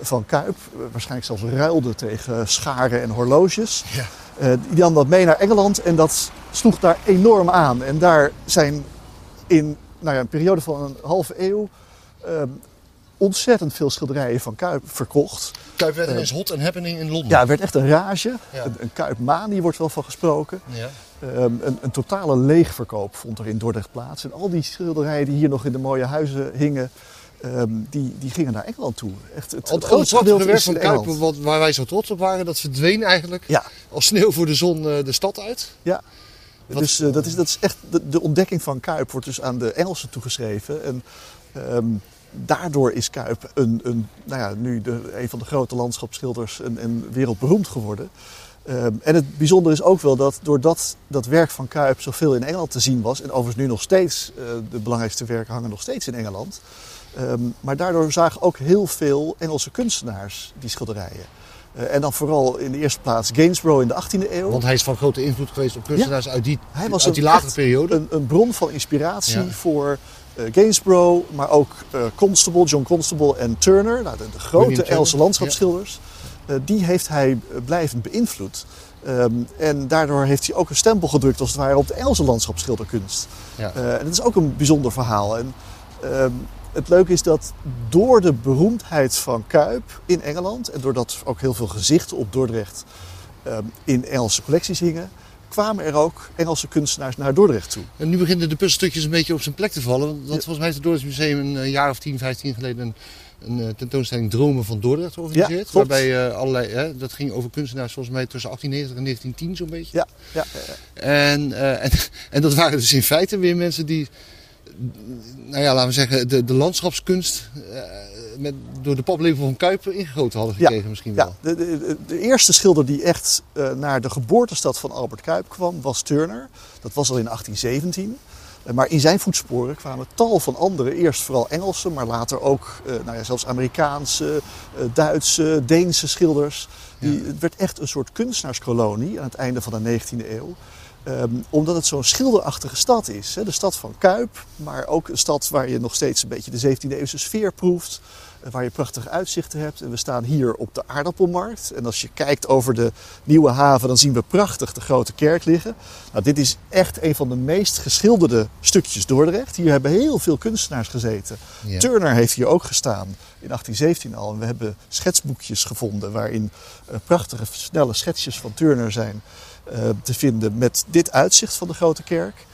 Speaker 3: van Kuip, eh, waarschijnlijk zelfs ruilde tegen scharen en horloges.
Speaker 2: Ja.
Speaker 3: Die nam dat mee naar Engeland en dat sloeg daar enorm aan. En daar zijn in nou ja, een periode van een halve eeuw ehm, ontzettend veel schilderijen van Kuip verkocht.
Speaker 2: Kuip werd ineens hot and happening in Londen.
Speaker 3: Ja, het werd echt een rage.
Speaker 2: Ja.
Speaker 3: Een, een Kuipmanie wordt wel van gesproken.
Speaker 2: Ja.
Speaker 3: Ehm, een, een totale leegverkoop vond er in Dordrecht plaats. En al die schilderijen die hier nog in de mooie huizen hingen, ehm, die, die gingen naar Engeland toe. Echt, het, het grootste
Speaker 2: prachtige
Speaker 3: gedeelte
Speaker 2: werk
Speaker 3: is
Speaker 2: van Kuip, wat, waar wij zo trots op waren, dat verdween eigenlijk
Speaker 3: Ja,
Speaker 2: als sneeuw voor de zon eh, de stad uit.
Speaker 3: ja.
Speaker 2: Wat-
Speaker 3: Dus eh, dat, is, dat is echt de, de ontdekking van Kuip wordt dus aan de Engelsen toegeschreven. En ehm, daardoor is Kuip een, een, nou ja, nu de, een van de grote landschapsschilders en, en wereldberoemd geworden. Ehm, en het bijzondere is ook wel dat doordat dat werk van Kuip zoveel in Engeland te zien was, en overigens nu nog steeds, eh, de belangrijkste werken hangen nog steeds in Engeland. ehm, maar daardoor zagen ook heel veel Engelse kunstenaars die schilderijen. Eh, en dan vooral in de eerste plaats Gainsborough in de 18e eeuw.
Speaker 2: Want hij is van grote invloed geweest op kunstenaars uit die,
Speaker 3: Hij was
Speaker 2: uit die
Speaker 3: echt
Speaker 2: periode.
Speaker 3: Een, een bron van inspiratie
Speaker 2: Ja.
Speaker 3: voor eh, Gainsborough, maar ook eh, Constable, John Constable en Turner, nou, de, de grote Engelse landschapsschilders. Die heeft hij blijvend beïnvloed. Ehm, en daardoor heeft hij ook een stempel gedrukt als het ware op de Engelse landschapsschilderkunst. En dat is ook een bijzonder verhaal. En, ehm, het leuke is dat door de beroemdheid van Kuip in Engeland en doordat ook heel veel gezichten op Dordrecht ehm, in Engelse collecties hingen, kwamen er ook Engelse kunstenaars naar Dordrecht toe.
Speaker 2: En nu beginnen de puzzelstukjes een beetje op zijn plek te vallen. Want volgens mij heeft het Dordrechts Museum een eh, jaar of 10, 15 geleden een, een eh, tentoonstelling Dromen van Dordrecht georganiseerd.
Speaker 3: Ja,
Speaker 2: waarbij uh, allerlei, hè, dat ging over kunstenaars volgens mij tussen 1890 en 1910 zo'n beetje.
Speaker 3: Ja, ja, ja, ja.
Speaker 2: En, uh, en, en dat waren dus in feite weer mensen die, nou ja, laten we zeggen, de, de landschapskunst uh, met, door de paplepel van Kuiper ingegoten hadden gekregen
Speaker 3: ja,
Speaker 2: misschien
Speaker 3: ja.
Speaker 2: wel.
Speaker 3: De, de, de, eerste schilder die echt uh, naar de geboortestad van Albert Kuip kwam was Turner. Dat was al in 1817. Maar in zijn voetsporen kwamen tal van andere, eerst vooral Engelse, maar later ook nou ja, zelfs Amerikaanse, Duitse, Deense schilders. Die, ja. Het werd echt een soort kunstenaarskolonie aan het einde van de 19e eeuw. Um, omdat het zo'n schilderachtige stad is. Hè? De stad van Kuip, maar ook een stad waar je nog steeds een beetje de 17e eeuwse sfeer proeft. Waar je prachtige uitzichten hebt. En we staan hier op de aardappelmarkt. En als je kijkt over de nieuwe haven, dan zien we prachtig de grote kerk liggen. Nou, dit is echt een van de meest geschilderde stukjes Dordrecht. Hier hebben heel veel kunstenaars gezeten. Ja. Turner heeft hier ook gestaan in 1817 al. En we hebben schetsboekjes gevonden waarin uh, prachtige, snelle schetsjes van Turner zijn te vinden met dit uitzicht van de grote kerk.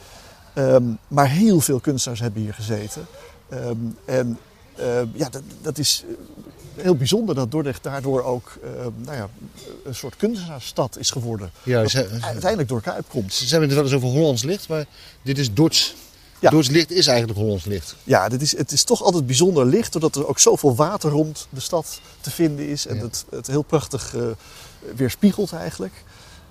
Speaker 3: Um, maar heel veel kunstenaars hebben hier gezeten. Um, en uh, ja, dat, dat, is heel bijzonder dat Dordrecht daardoor ook nou ja, een soort kunstenaarsstad is geworden.
Speaker 2: Ja,
Speaker 3: ze, uiteindelijk door Kuip komt.
Speaker 2: Ze hebben het wel eens over Hollands licht, maar dit is Dords. Ja. Licht is eigenlijk Hollands licht.
Speaker 3: Ja, dit is, het is toch altijd bijzonder licht, doordat er ook zoveel water rond de stad te vinden is. En ja. het, het heel prachtig uh, weerspiegelt eigenlijk.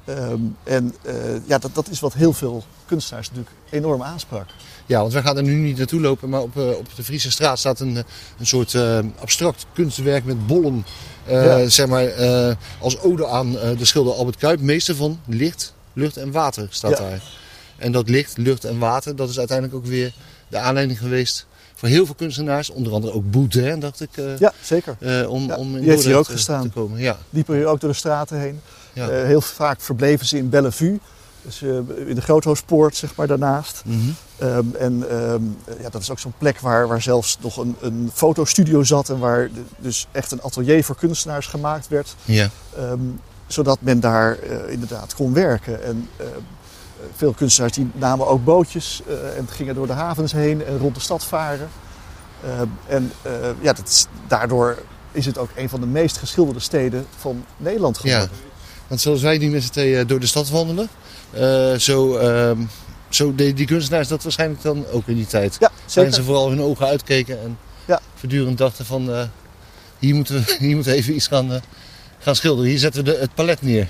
Speaker 3: Um, en uh, ja, dat, dat is wat heel veel kunstenaars natuurlijk enorm aansprak.
Speaker 2: Ja, want wij gaan er nu niet naartoe lopen, maar op, uh, op de Friese straat staat een, een soort uh, abstract kunstwerk met bollen. Ja. Zeg maar als ode aan de schilder Albert Kuip, meester van licht, lucht en water staat ja. daar. En dat licht, lucht en water, dat is uiteindelijk ook weer de aanleiding geweest voor heel veel kunstenaars, onder andere ook Boudin, dacht ik.
Speaker 3: Ja, zeker.
Speaker 2: Om,
Speaker 3: ja,
Speaker 2: om in
Speaker 3: die heeft hier ook gestaan.
Speaker 2: te komen. Ja.
Speaker 3: Liepen hier ook door de straten heen.
Speaker 2: Ja.
Speaker 3: Uh, heel vaak verbleven ze in Bellevue. Dus in de Groothoofdpoort, zeg maar, daarnaast.
Speaker 2: Mm -hmm.
Speaker 3: um, en um, ja, dat is ook zo'n plek waar, waar zelfs nog een, een fotostudio zat. En waar de, dus echt een atelier voor kunstenaars gemaakt werd.
Speaker 2: Ja.
Speaker 3: Um, zodat men daar inderdaad kon werken. En veel kunstenaars die namen ook bootjes en gingen door de havens heen en rond de stad varen. En ja, dat is, daardoor is het ook een van de meest geschilderde steden van Nederland geworden.
Speaker 2: Ja, want zoals wij nu met z'n tweeën door de stad wandelen, zo, zo deden die kunstenaars dat waarschijnlijk dan ook in die tijd.
Speaker 3: Ja, zeker.
Speaker 2: Ze vooral hun ogen uitkeken en
Speaker 3: ja.
Speaker 2: voortdurend dachten van hier moeten we, hier moeten we even iets gaan, gaan schilderen. Hier zetten we de, het palet neer.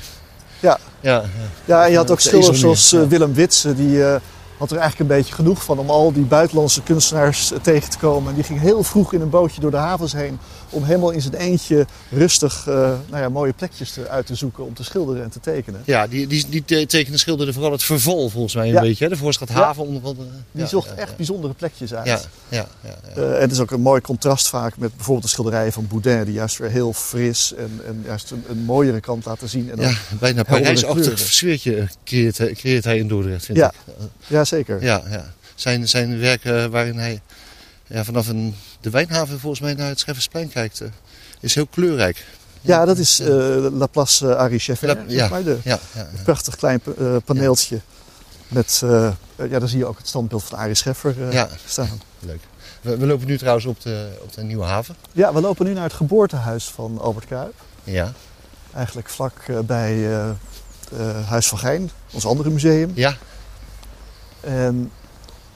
Speaker 3: Ja.
Speaker 2: Ja,
Speaker 3: ja, en je had ook schilders zoals Willem Witsen, die had er eigenlijk een beetje genoeg van om al die buitenlandse kunstenaars tegen te komen. En die ging heel vroeg in een bootje door de havens heen om helemaal in zijn eentje rustig nou ja, mooie plekjes te, uit te zoeken om te schilderen en te tekenen.
Speaker 2: Ja, die, die, die tekenen schilderde vooral het verval volgens mij een
Speaker 3: ja.
Speaker 2: beetje. Hè? De Voorstad Haven
Speaker 3: ja.
Speaker 2: onder andere.
Speaker 3: Die
Speaker 2: ja,
Speaker 3: zocht echt bijzondere plekjes uit.
Speaker 2: Ja, ja, ja,
Speaker 3: en het is ook een mooi contrast vaak met bijvoorbeeld de schilderijen van Boudin, die juist weer heel fris en, en juist een, een mooiere kant laten zien. En
Speaker 2: ja, bijna Parijsachtig sfeertje creëert, creëert hij in Dordrecht, vind
Speaker 3: ja.
Speaker 2: ik.
Speaker 3: Ja, zeker.
Speaker 2: Ja, ja. Zijn, zijn werken waarin hij ja, vanaf een, de Wijnhaven volgens mij naar het Scheffersplein kijkt, uh, is heel kleurrijk.
Speaker 3: Ja, dat is uh, La Place uh, Arie.
Speaker 2: La, ja,
Speaker 3: maar de,
Speaker 2: ja, ja,
Speaker 3: een prachtig klein paneeltje. Met, ja, daar zie je ook het standbeeld van Arie Scheffer staan.
Speaker 2: Leuk. We, we, lopen nu trouwens op de, op de Nieuwe Haven.
Speaker 3: Ja, we lopen nu naar het geboortehuis van Albert Kuip.
Speaker 2: Ja.
Speaker 3: Eigenlijk vlak bij Huis van Gein, ons andere museum.
Speaker 2: Ja.
Speaker 3: En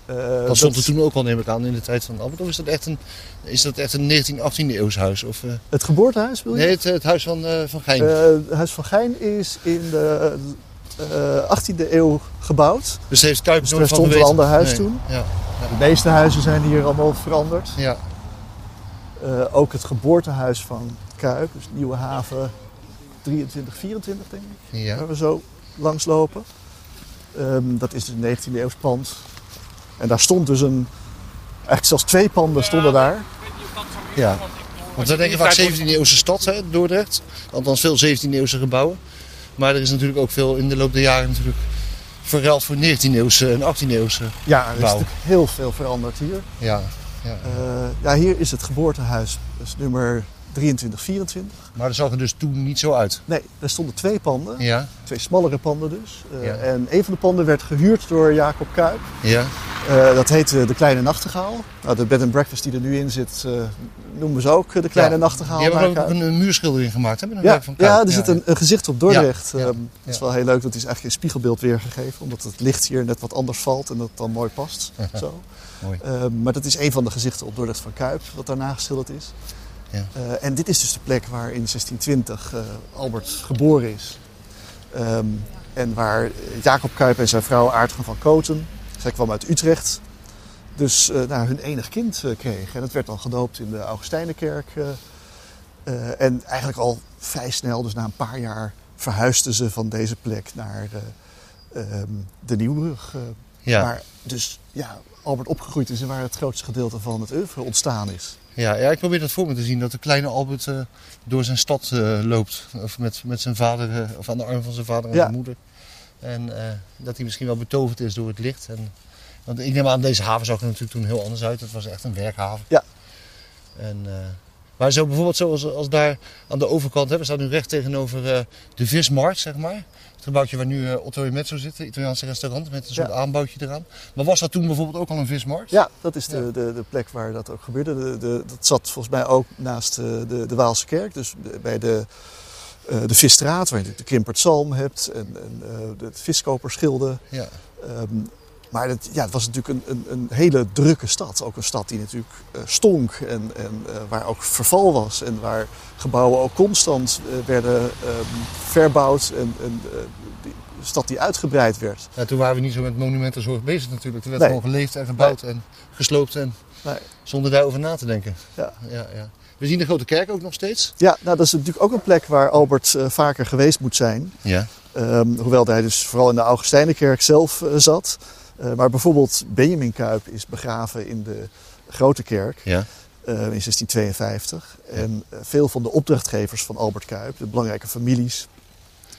Speaker 2: Uh, dat stond er toen ook al, neem ik aan, in de tijd van Albert. Of is dat echt een, is dat echt een 19e, 18e eeuws huis? Of, uh...
Speaker 3: Het geboortehuis wil je?
Speaker 2: Nee, het, het huis van, uh, van Gein.
Speaker 3: het huis van Gein is in de 18e eeuw gebouwd.
Speaker 2: Dus heeft Kuip
Speaker 3: dus er stond een ander huis
Speaker 2: nee.
Speaker 3: toen.
Speaker 2: Ja. Ja.
Speaker 3: De meeste huizen zijn hier allemaal veranderd.
Speaker 2: Ja.
Speaker 3: ook het geboortehuis van Kuip, dus Nieuwe Haven 23, 24 denk ik.
Speaker 2: Ja.
Speaker 3: Waar we zo langs lopen. Um, dat is dus een 19e eeuws pand. En daar stond dus een. Eigenlijk zelfs twee panden stonden daar.
Speaker 2: Ja. Want we denken vaak 17e eeuwse stad, hè, Dordrecht. Althans veel 17e eeuwse gebouwen. Maar er is natuurlijk ook veel in de loop der jaren natuurlijk verruild voor 19e eeuwse en 18e eeuwse
Speaker 3: Ja, er is
Speaker 2: bouw.
Speaker 3: natuurlijk heel veel veranderd hier.
Speaker 2: Ja. Ja.
Speaker 3: Uh, ja, hier is het geboortehuis. Dat is nummer 23, 24.
Speaker 2: Maar dat zag er dus toen niet zo uit.
Speaker 3: Nee, er stonden twee panden.
Speaker 2: Ja,
Speaker 3: Twee smallere panden dus. Eh,
Speaker 2: Ja.
Speaker 3: En een van de panden werd gehuurd door Jacob Kuip.
Speaker 2: ja.
Speaker 3: Eh, dat heette De Kleine Nachtegaal. Nou, de bed and breakfast die er nu in zit, eh, noemen ze ook De Kleine
Speaker 2: Ja.
Speaker 3: Nachtegaal.
Speaker 2: Die hebben ook een, een muurschildering gemaakt, een
Speaker 3: Ja,
Speaker 2: van
Speaker 3: ja, er zit een, een gezicht op Dordrecht.
Speaker 2: Ja,
Speaker 3: Ehm, dat is wel heel leuk. Dat is eigenlijk in spiegelbeeld weergegeven. Omdat het licht hier net wat anders valt en dat dan mooi past. Zo.
Speaker 2: Mooi.
Speaker 3: Ehm, maar dat is een van de gezichten op Dordrecht van Kuip, wat daarna geschilderd is.
Speaker 2: Ja.
Speaker 3: Eh, en dit is dus de plek waar in 1620 eh, Albert geboren is. Ehm, en waar Jacob Kuip en zijn vrouw Aartgen van Koten, zij kwam uit Utrecht, dus eh, nou, hun enig kind kregen. En dat werd dan gedoopt in de Augustijnenkerk. en eigenlijk al vrij snel, dus na een paar jaar, verhuisden ze van deze plek naar eh, ehm, de Nieuwbrug.
Speaker 2: Ja.
Speaker 3: Waar dus ja, Albert opgegroeid is en waar het grootste gedeelte van het oeuvre ontstaan is.
Speaker 2: Ja, ja, ik probeer dat voor me te zien. Dat de kleine Albert eh, door zijn stad eh, loopt. Of met, met zijn vader, eh, of aan de arm van zijn vader en
Speaker 3: Ja.
Speaker 2: zijn moeder. En dat hij misschien wel betoverd is door het licht. En, want ik neem aan, deze haven zag er natuurlijk toen heel anders uit. Het was echt een werkhaven.
Speaker 3: Ja.
Speaker 2: En, maar zo bijvoorbeeld zoals als daar aan de overkant, hè, we staan nu recht tegenover eh, de vismarkt, zeg maar. Het gebouwtje waar nu eh, Otto e Mezzo zit, het Italiaanse restaurant, met een soort
Speaker 3: Ja.
Speaker 2: aanbouwtje eraan. Maar was dat toen bijvoorbeeld ook al een vismarkt?
Speaker 3: Ja, dat is de,
Speaker 2: Ja.
Speaker 3: de, de plek waar dat ook gebeurde. De, de, dat zat volgens mij ook naast eh, de, de Waalse kerk. Dus bij de, eh, de Visstraat, waar je natuurlijk de Kimpertzalm hebt en, en de Viskoperschilden.
Speaker 2: Ja.
Speaker 3: Ehm, maar het, ja, het was natuurlijk een, een, een hele drukke stad. Ook een stad die natuurlijk eh, stonk en, en eh, waar ook verval was. En waar gebouwen ook constant eh, werden ehm, verbouwd. En, en die stad die uitgebreid werd.
Speaker 2: Ja, toen waren we niet zo met monumentenzorg bezig natuurlijk. Er werd
Speaker 3: Nee.
Speaker 2: gewoon geleefd en gebouwd en gesloopt en
Speaker 3: Nee.
Speaker 2: zonder daarover na te denken.
Speaker 3: Ja.
Speaker 2: Ja, ja. We zien de grote kerk ook nog steeds.
Speaker 3: Ja, nou, dat is natuurlijk ook een plek waar Albert vaker geweest moet zijn.
Speaker 2: Ja.
Speaker 3: Ehm, hoewel hij dus vooral in de Augustijnenkerk zelf zat. Eh, maar bijvoorbeeld Benjamin Kuip is begraven in de Grote Kerk
Speaker 2: Ja.
Speaker 3: eh, in 1652. En eh, veel van de opdrachtgevers van Albert Kuip, de belangrijke families.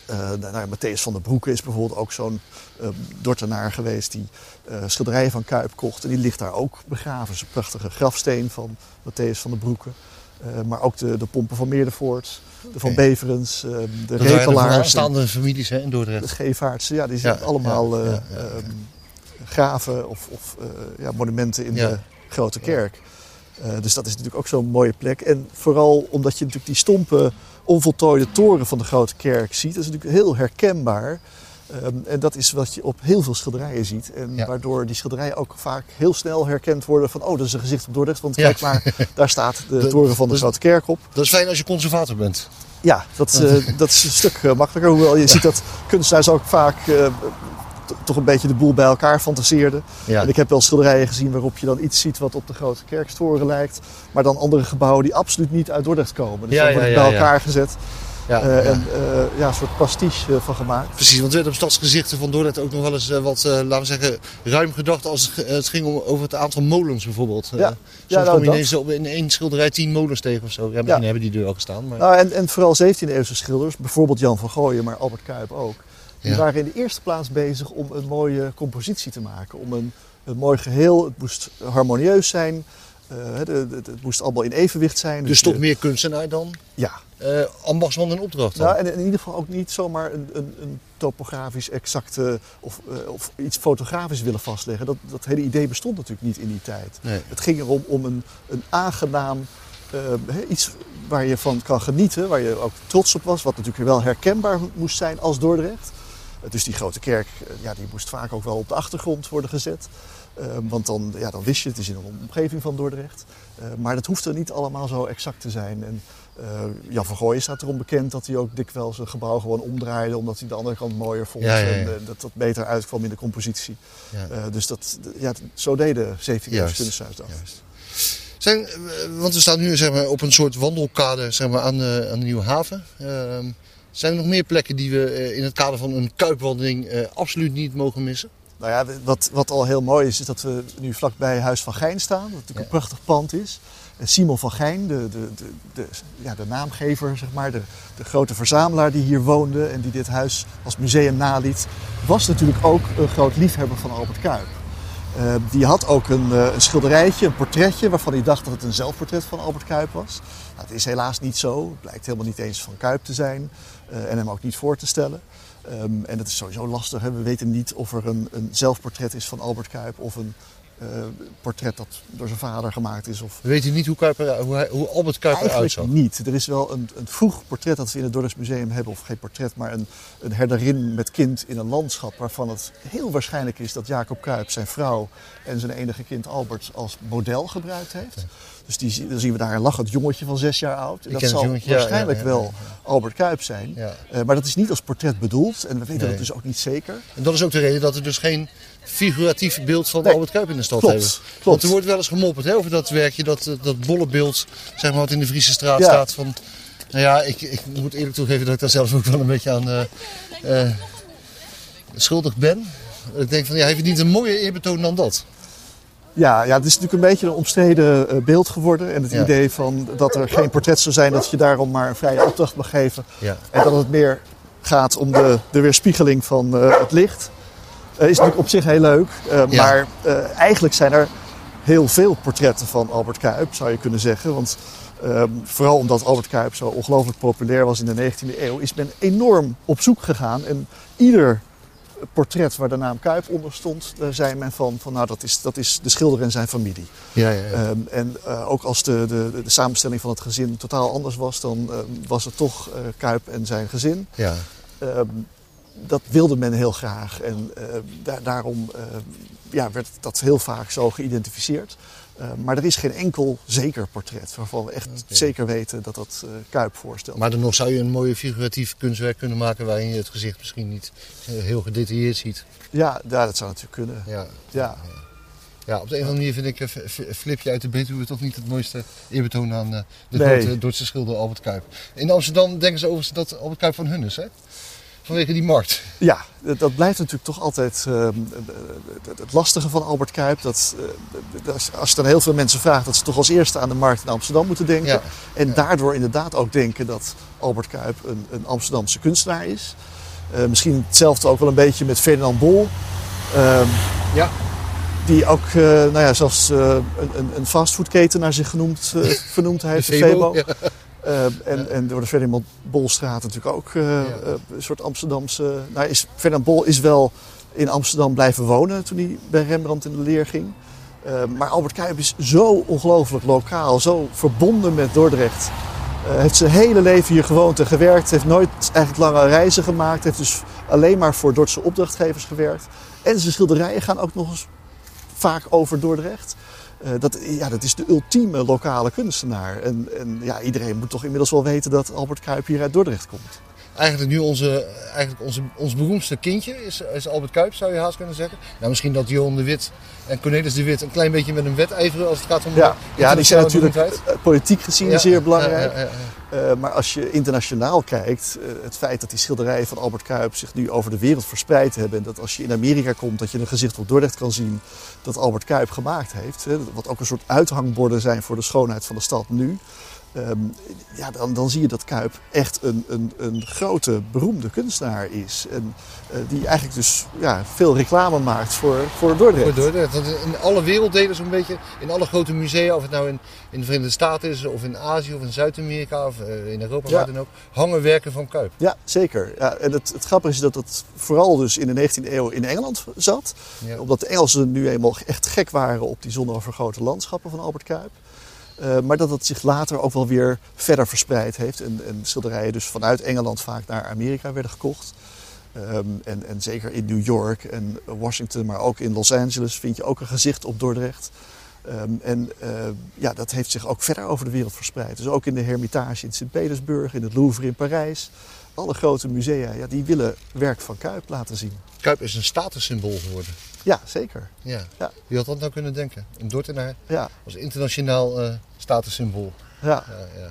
Speaker 3: eh nou, Matthäus van der Broeke is bijvoorbeeld ook zo'n eh Dortenaar geweest die eh, schilderijen van Kuip kocht. En die ligt daar ook begraven. Dat is een prachtige grafsteen van Matthäus van der Broeke. Maar ook de, de pompen van Meerdervoort, de van. Beverens, de
Speaker 2: Dat de
Speaker 3: Repelaars. en-
Speaker 2: vooraanstaande families hè, in
Speaker 3: de
Speaker 2: Dordrecht.
Speaker 3: scheepvaartsen, ja, die zijn allemaal
Speaker 2: ja, ja, ja.
Speaker 3: ehm, graven of, of eh, ja, monumenten in
Speaker 2: Ja.
Speaker 3: de grote kerk. Eh, dus dat is natuurlijk ook zo'n mooie plek. En vooral omdat je natuurlijk die stompe, onvoltooide toren van de grote kerk ziet. Dat is natuurlijk heel herkenbaar. Ehm, en dat is wat je op heel veel schilderijen ziet. En
Speaker 2: Ja.
Speaker 3: waardoor die schilderijen ook vaak heel snel herkend worden van... oh, dat is een gezicht op Dordrecht, want
Speaker 2: Ja.
Speaker 3: kijk maar, daar staat de
Speaker 2: De-
Speaker 3: toren van de
Speaker 2: dus-
Speaker 3: grote kerk op.
Speaker 2: Dat is fijn als je conservator bent.
Speaker 3: Ja, dat, eh, dat is een stuk makkelijker. Hoewel je ziet dat kunstenaars ook vaak toch een beetje de boel bij elkaar fantaseerden.
Speaker 2: Ja.
Speaker 3: En ik heb wel schilderijen gezien waarop je dan iets ziet wat op de grote kerkstoren lijkt. Maar dan andere gebouwen die absoluut niet uit Dordrecht komen. Dus
Speaker 2: Ja,
Speaker 3: dan wordt het bij
Speaker 2: ja.
Speaker 3: elkaar gezet.
Speaker 2: Ja,
Speaker 3: eh,
Speaker 2: ja.
Speaker 3: En eh, ja, een soort pastiche eh, van gemaakt.
Speaker 2: Precies, want er werd op stadsgezichten van Dordrecht ook nog wel eens wat, laten we zeggen, ruim gedacht als het, ging om, over het aantal molens bijvoorbeeld.
Speaker 3: Ja.
Speaker 2: Soms
Speaker 3: Ja, nou,
Speaker 2: kom je ineens op in één schilderij tien molens tegen of zo. Ja, misschien hebben die er al gestaan. Maar...
Speaker 3: Nou, en, en vooral 17e-eeuwse schilders, bijvoorbeeld Jan van Gooien, maar Albert Kuip ook. Die
Speaker 2: Ja.
Speaker 3: waren in de eerste plaats bezig om een mooie compositie te maken. Om een, een mooi geheel. Het moest harmonieus zijn. eh, de- de- het moest allemaal in evenwicht zijn.
Speaker 2: dus tot
Speaker 3: je-
Speaker 2: meer kunstenaar dan
Speaker 3: Ja,
Speaker 2: eh ambachtsman en opdracht dan.
Speaker 3: nou, en in ieder geval ook niet zomaar een, een, een topografisch exacte of, eh, of iets fotografisch willen vastleggen. Dat, dat hele idee bestond natuurlijk niet in die tijd.
Speaker 2: Nee.
Speaker 3: Het ging erom om een, een aangenaam eh, iets waar je van kan genieten, waar je ook trots op was, wat natuurlijk wel herkenbaar moest zijn als Dordrecht. Dus die grote kerk, eh, ja, die moest vaak ook wel op de achtergrond worden gezet. Eh, want dan, ja, dan wist je, het is in een omgeving van Dordrecht. Eh, maar dat hoeft er niet allemaal zo exact te zijn. En eh, Jan van Gooyen staat erom bekend dat hij ook dikwijls een gebouw gewoon omdraaide, omdat hij de andere kant mooier vond.
Speaker 2: Ja, ja, ja.
Speaker 3: En eh, dat dat beter uitkwam in de compositie. Dus dat, ja, zo deden 17
Speaker 2: Juist.
Speaker 3: kunstenaars dat.
Speaker 2: Juist. Zijn, want we staan nu zeg maar, op een soort wandelkade zeg maar, aan, de, aan de Nieuwe Haven. Ehm, zijn er nog meer plekken die we eh, in het kader van een kuipwandeling eh, absoluut niet mogen missen?
Speaker 3: Nou ja, wat, wat al heel mooi is, is dat we nu vlakbij Huis van Gijn staan. Wat natuurlijk
Speaker 2: Ja.
Speaker 3: een prachtig pand is. En Simon van Gijn, de, de, de, de, ja, de naamgever, zeg maar, de, de grote verzamelaar die hier woonde en die dit huis als museum naliet, was natuurlijk ook een groot liefhebber van Albert Kuip. Uh, die had ook een, uh, een, schilderijtje, een portretje, waarvan hij dacht dat het een zelfportret van Albert Kuip was. Nou, dat is helaas niet zo. Het blijkt helemaal niet eens van Kuip te zijn uh, en hem ook niet voor te stellen. Um, en dat is sowieso lastig. We weten niet of er een, een zelfportret is van Albert Kuip of een portret dat door zijn vader gemaakt is. Of...
Speaker 2: Weet u niet hoe, Kuiper, hoe, hij, hoe Albert Kuiper
Speaker 3: Eigenlijk
Speaker 2: eruit
Speaker 3: niet. Er is wel een, een vroeg portret dat we in het Dordrechts Museum hebben. Of geen portret, maar een, een herderin met kind in een landschap. Waarvan het heel waarschijnlijk is dat Jacob Kuip zijn vrouw en zijn enige kind Albert als model gebruikt heeft. Dus die, dan zien we daar een lachend jongetje van zes jaar oud. En dat zal jongetje, waarschijnlijk ja, ja, ja, wel Albert Kuip zijn. Uh, maar dat is niet als portret bedoeld. En we weten nee. dat dus ook niet zeker.
Speaker 2: En dat is ook de reden dat er dus geen figuratief beeld van nee. Albert Kuip in de stad hebben.
Speaker 3: Klopt.
Speaker 2: Want er wordt wel eens gemopperd hè, over dat werkje, dat, dat bolle beeld, zeg maar, wat in de Friese straat staat. Van, nou ja, ik, ik moet eerlijk toegeven dat ik daar zelf ook wel een beetje aan uh, uh, schuldig ben. Ik denk van, ja, heeft het niet een mooie eerbetoon dan dat?
Speaker 3: Ja, ja, het is natuurlijk een beetje een omstreden beeld geworden. En het ja. idee van dat er geen portret zou zijn, dat je daarom maar een vrije opdracht mag geven.
Speaker 2: Ja.
Speaker 3: En dat het meer gaat om de, de weerspiegeling van uh, het licht. Uh, is natuurlijk op zich heel leuk. Ja. Maar eigenlijk zijn er heel veel portretten van Albert Kuip, zou je kunnen zeggen. Want um, vooral omdat Albert Kuip zo ongelooflijk populair was in de 19e eeuw, is men enorm op zoek gegaan. En ieder portret waar de naam Kuip onder stond, daar zei men van, van nou dat is, dat is de schilder en zijn familie.
Speaker 2: Ja, ja, ja.
Speaker 3: Um, en uh, ook als de, de, de samenstelling van het gezin totaal anders was, dan uh, was het toch uh, Kuip en zijn gezin.
Speaker 2: Ja.
Speaker 3: Um, dat wilde men heel graag en da daarom ja, werd dat heel vaak zo geïdentificeerd. Uh, maar er is geen enkel zeker portret waarvan we echt okay. zeker weten dat dat Kuip voorstelt.
Speaker 2: Maar dan nog zou je een mooie figuratief kunstwerk kunnen maken waarin je het gezicht misschien niet heel gedetailleerd ziet.
Speaker 3: Ja, ja dat zou natuurlijk kunnen.
Speaker 2: Ja.
Speaker 3: ja.
Speaker 2: Ja, op de een of andere manier vind ik Flipje uit de Betuwe toch niet het mooiste eerbetoon aan de nee. Duitse schilder Albert Kuip. In Amsterdam denken ze overigens dat Albert Kuip van hun is, hè? Vanwege die markt.
Speaker 3: Ja, dat blijft natuurlijk toch altijd uh, het lastige van Albert Kuip. Dat, uh, als je dan heel veel mensen vraagt, dat ze toch als eerste aan de markt in Amsterdam moeten denken.
Speaker 2: Ja.
Speaker 3: En
Speaker 2: ja.
Speaker 3: daardoor inderdaad ook denken dat Albert Kuip een, een Amsterdamse kunstenaar is. Uh, misschien hetzelfde ook wel een beetje met Ferdinand Bol. Ehm,
Speaker 2: ja.
Speaker 3: Die ook, nou ja, zelfs een, een fastfoodketen naar zich genoemd, vernoemd heeft, de Febo.
Speaker 2: Ja.
Speaker 3: Uh, en, ja. en door de Ferdinand Bolstraat natuurlijk ook uh, ja. uh, een soort Amsterdamse... Nou, is, Ferdinand Bol is wel in Amsterdam blijven wonen toen hij bij Rembrandt in de leer ging. maar Albert Kuip is zo ongelooflijk lokaal, zo verbonden met Dordrecht. heeft zijn hele leven hier gewoond en gewerkt. Heeft nooit eigenlijk lange reizen gemaakt. Heeft dus alleen maar voor Dordtse opdrachtgevers gewerkt. En zijn schilderijen gaan ook nog eens vaak over Dordrecht. Uh, dat, ja, dat is de ultieme lokale kunstenaar. En, en ja, iedereen moet toch inmiddels wel weten dat Albert Kuip hier uit Dordrecht komt.
Speaker 2: Eigenlijk nu onze, eigenlijk onze, ons beroemdste kindje is, is Albert Kuip, zou je haast kunnen zeggen. Nou, misschien dat Johan de Wit en Cornelis de Wit een klein beetje met een wedijveren als het gaat om
Speaker 3: ja, ja, die zijn natuurlijk uh, politiek gezien
Speaker 2: ja,
Speaker 3: zeer belangrijk.
Speaker 2: Ja, ja,
Speaker 3: uh, maar als je internationaal kijkt, uh, het feit dat die schilderijen van Albert Kuip zich nu over de wereld verspreid hebben. En dat als je in Amerika komt, dat je een gezicht op Dordrecht kan zien dat Albert Kuip gemaakt heeft. Hè, wat ook een soort uithangborden zijn voor de schoonheid van de stad nu. Um, ja, dan, dan zie je dat Kuip echt een, een, een grote, beroemde kunstenaar is. En uh, die eigenlijk dus ja, veel reclame maakt voor, voor Dordrecht.
Speaker 2: Voor Dordrecht. Want in alle werelddelen zo'n beetje, in alle grote musea, of het nou in, in de Verenigde Staten is, of in Azië, of in Zuid-Amerika, of uh, in Europa, ja. waar dan ook, hangen werken van Kuip.
Speaker 3: Ja, zeker. Ja, en het, het grappige is dat het vooral dus in de 19e eeuw in Engeland zat. Ja. Omdat de Engelsen nu eenmaal echt gek waren op die zonovergrote landschappen van Albert Kuip. Uh, maar dat het zich later ook wel weer verder verspreid heeft. En, en schilderijen dus vanuit Engeland vaak naar Amerika werden gekocht. Um, en, en, zeker in New York en Washington, maar ook in Los Angeles vind je ook een gezicht op Dordrecht. Um, en uh, ja, dat heeft zich ook verder over de wereld verspreid. Dus ook in de Hermitage in Sint-Petersburg, in het Louvre in Parijs. Alle grote musea, ja, die willen werk van Kuip laten zien.
Speaker 2: Kuip is een statussymbool geworden.
Speaker 3: Ja, zeker.
Speaker 2: Ja. ja. Wie had dat nou kunnen denken? Een Dordtenaar
Speaker 3: ja.
Speaker 2: als internationaal uh, statussymbool.
Speaker 3: Ja.
Speaker 2: ja, ja.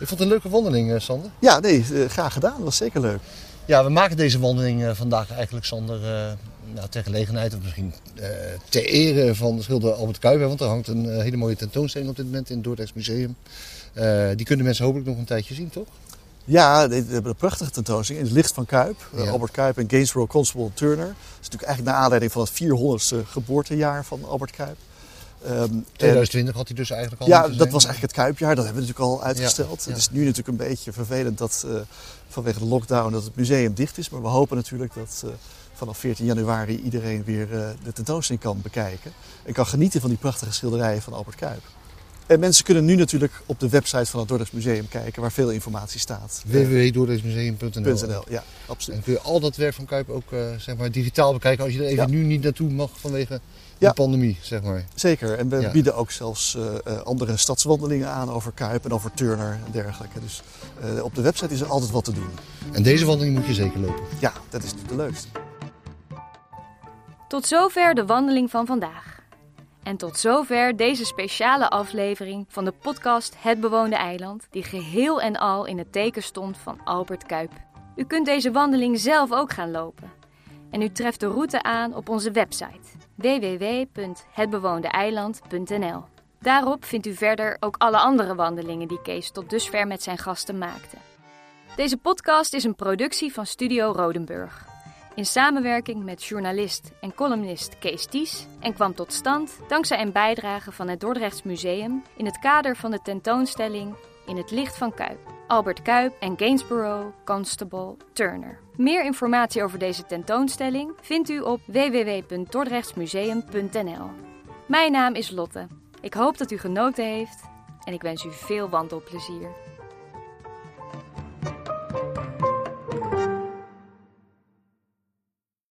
Speaker 2: Ik vond het een leuke wandeling, uh, Sander.
Speaker 3: Ja, nee, uh, graag gedaan. Dat was zeker leuk.
Speaker 2: Ja, we maken deze wandeling vandaag eigenlijk, Sander, nou, ter gelegenheid of misschien ter ere van de schilder Albert Kuip. Want er hangt een hele mooie tentoonstelling op dit moment in het Dordrechts Museum. die kunnen mensen hopelijk nog een tijdje zien, toch?
Speaker 3: Ja, we hebben een prachtige tentoonstelling in het licht van Kuip. Eh,
Speaker 2: Ja.
Speaker 3: Albert Kuip en Gainsborough Constable Turner. Dat is natuurlijk eigenlijk naar aanleiding van het 400ste geboortejaar van Albert Kuip. Ehm, en-
Speaker 2: 2020 had hij dus eigenlijk al
Speaker 3: ja, dat
Speaker 2: zijn.
Speaker 3: was eigenlijk het Kuipjaar. Dat hebben we natuurlijk al uitgesteld.
Speaker 2: Ja, ja.
Speaker 3: Het is nu natuurlijk een beetje vervelend dat eh, vanwege de lockdown dat het museum dicht is. Maar we hopen natuurlijk dat eh, vanaf 14 januari iedereen weer de tentoonstelling kan bekijken. En kan genieten van die prachtige schilderijen van Albert Kuip. En mensen kunnen nu natuurlijk op de website van het Dordrechts Museum kijken waar veel informatie staat.
Speaker 2: www.doordeesmuseum.nl
Speaker 3: www.nl, ja, absoluut.
Speaker 2: En kun je al dat werk van Kuip ook eh, zeg maar, digitaal bekijken als je er even
Speaker 3: Ja.
Speaker 2: nu niet naartoe mag vanwege
Speaker 3: Ja.
Speaker 2: de pandemie, zeg maar.
Speaker 3: Zeker, en we
Speaker 2: Ja.
Speaker 3: bieden ook zelfs eh, eh, andere stadswandelingen aan over Kuip en over Turner en dergelijke. Dus eh, op de website is er altijd wat te doen.
Speaker 2: En deze wandeling moet je zeker lopen.
Speaker 3: Ja, dat is natuurlijk de leukste.
Speaker 1: Tot zover de wandeling van vandaag. En tot zover deze speciale aflevering van de podcast Het Bewoonde Eiland, die geheel en al in het teken stond van Albert Kuip. U kunt deze wandeling zelf ook gaan lopen. En u treft de route aan op onze website www.hetbewoondeeiland.nl. Daarop vindt u verder ook alle andere wandelingen die Kees tot dusver met zijn gasten maakte. Deze podcast is een productie van Studio Rodenburg. In samenwerking met journalist en columnist Kees Ties en kwam tot stand dankzij een bijdrage van het Dordrechts Museum in het kader van de tentoonstelling In het licht van Kuip. Albert Kuip en Gainsborough Constable Turner. Meer informatie over deze tentoonstelling vindt u op www.dordrechtsmuseum.nl. Mijn naam is Lotte. Ik hoop dat u genoten heeft en ik wens u veel wandelplezier.